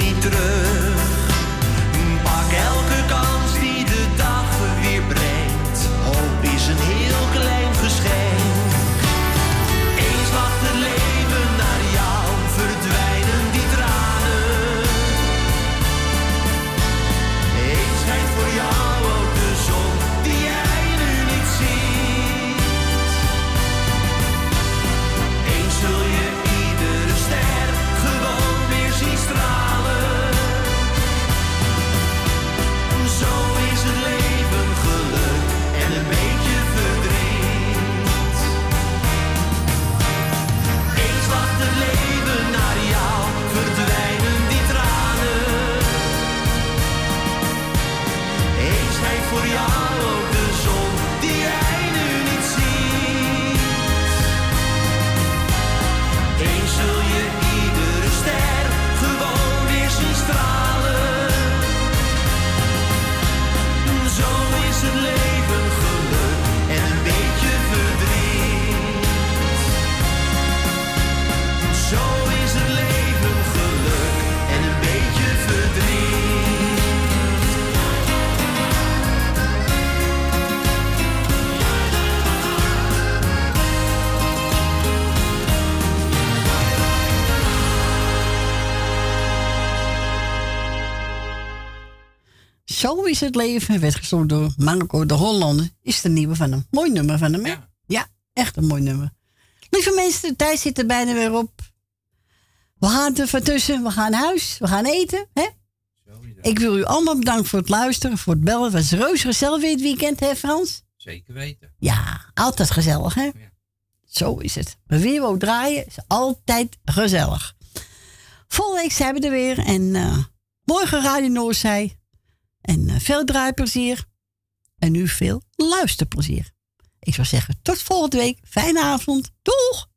S2: is het leven. Werd gezongen door Marco de Hollander. Is de nieuwe van hem. Mooi nummer van hem, hè? Ja. echt een mooi nummer. Lieve mensen, de tijd zit er bijna weer op. We gaan er van tussen. We gaan naar huis. We gaan eten, hè? Ik wil u allemaal bedanken voor het luisteren, voor het bellen. Het was reuze gezellig weer het weekend, hè Frans?
S3: Zeker weten.
S2: Ja, altijd gezellig, hè? Zo is het. Maar weer ook draaien is altijd gezellig. Volgende week zijn we er weer. En eh, morgen Radio Noorzij. En eh, veel draaiplezier. En nu veel luisterplezier. Ik zou zeggen, tot volgende week. Fijne avond. Doeg!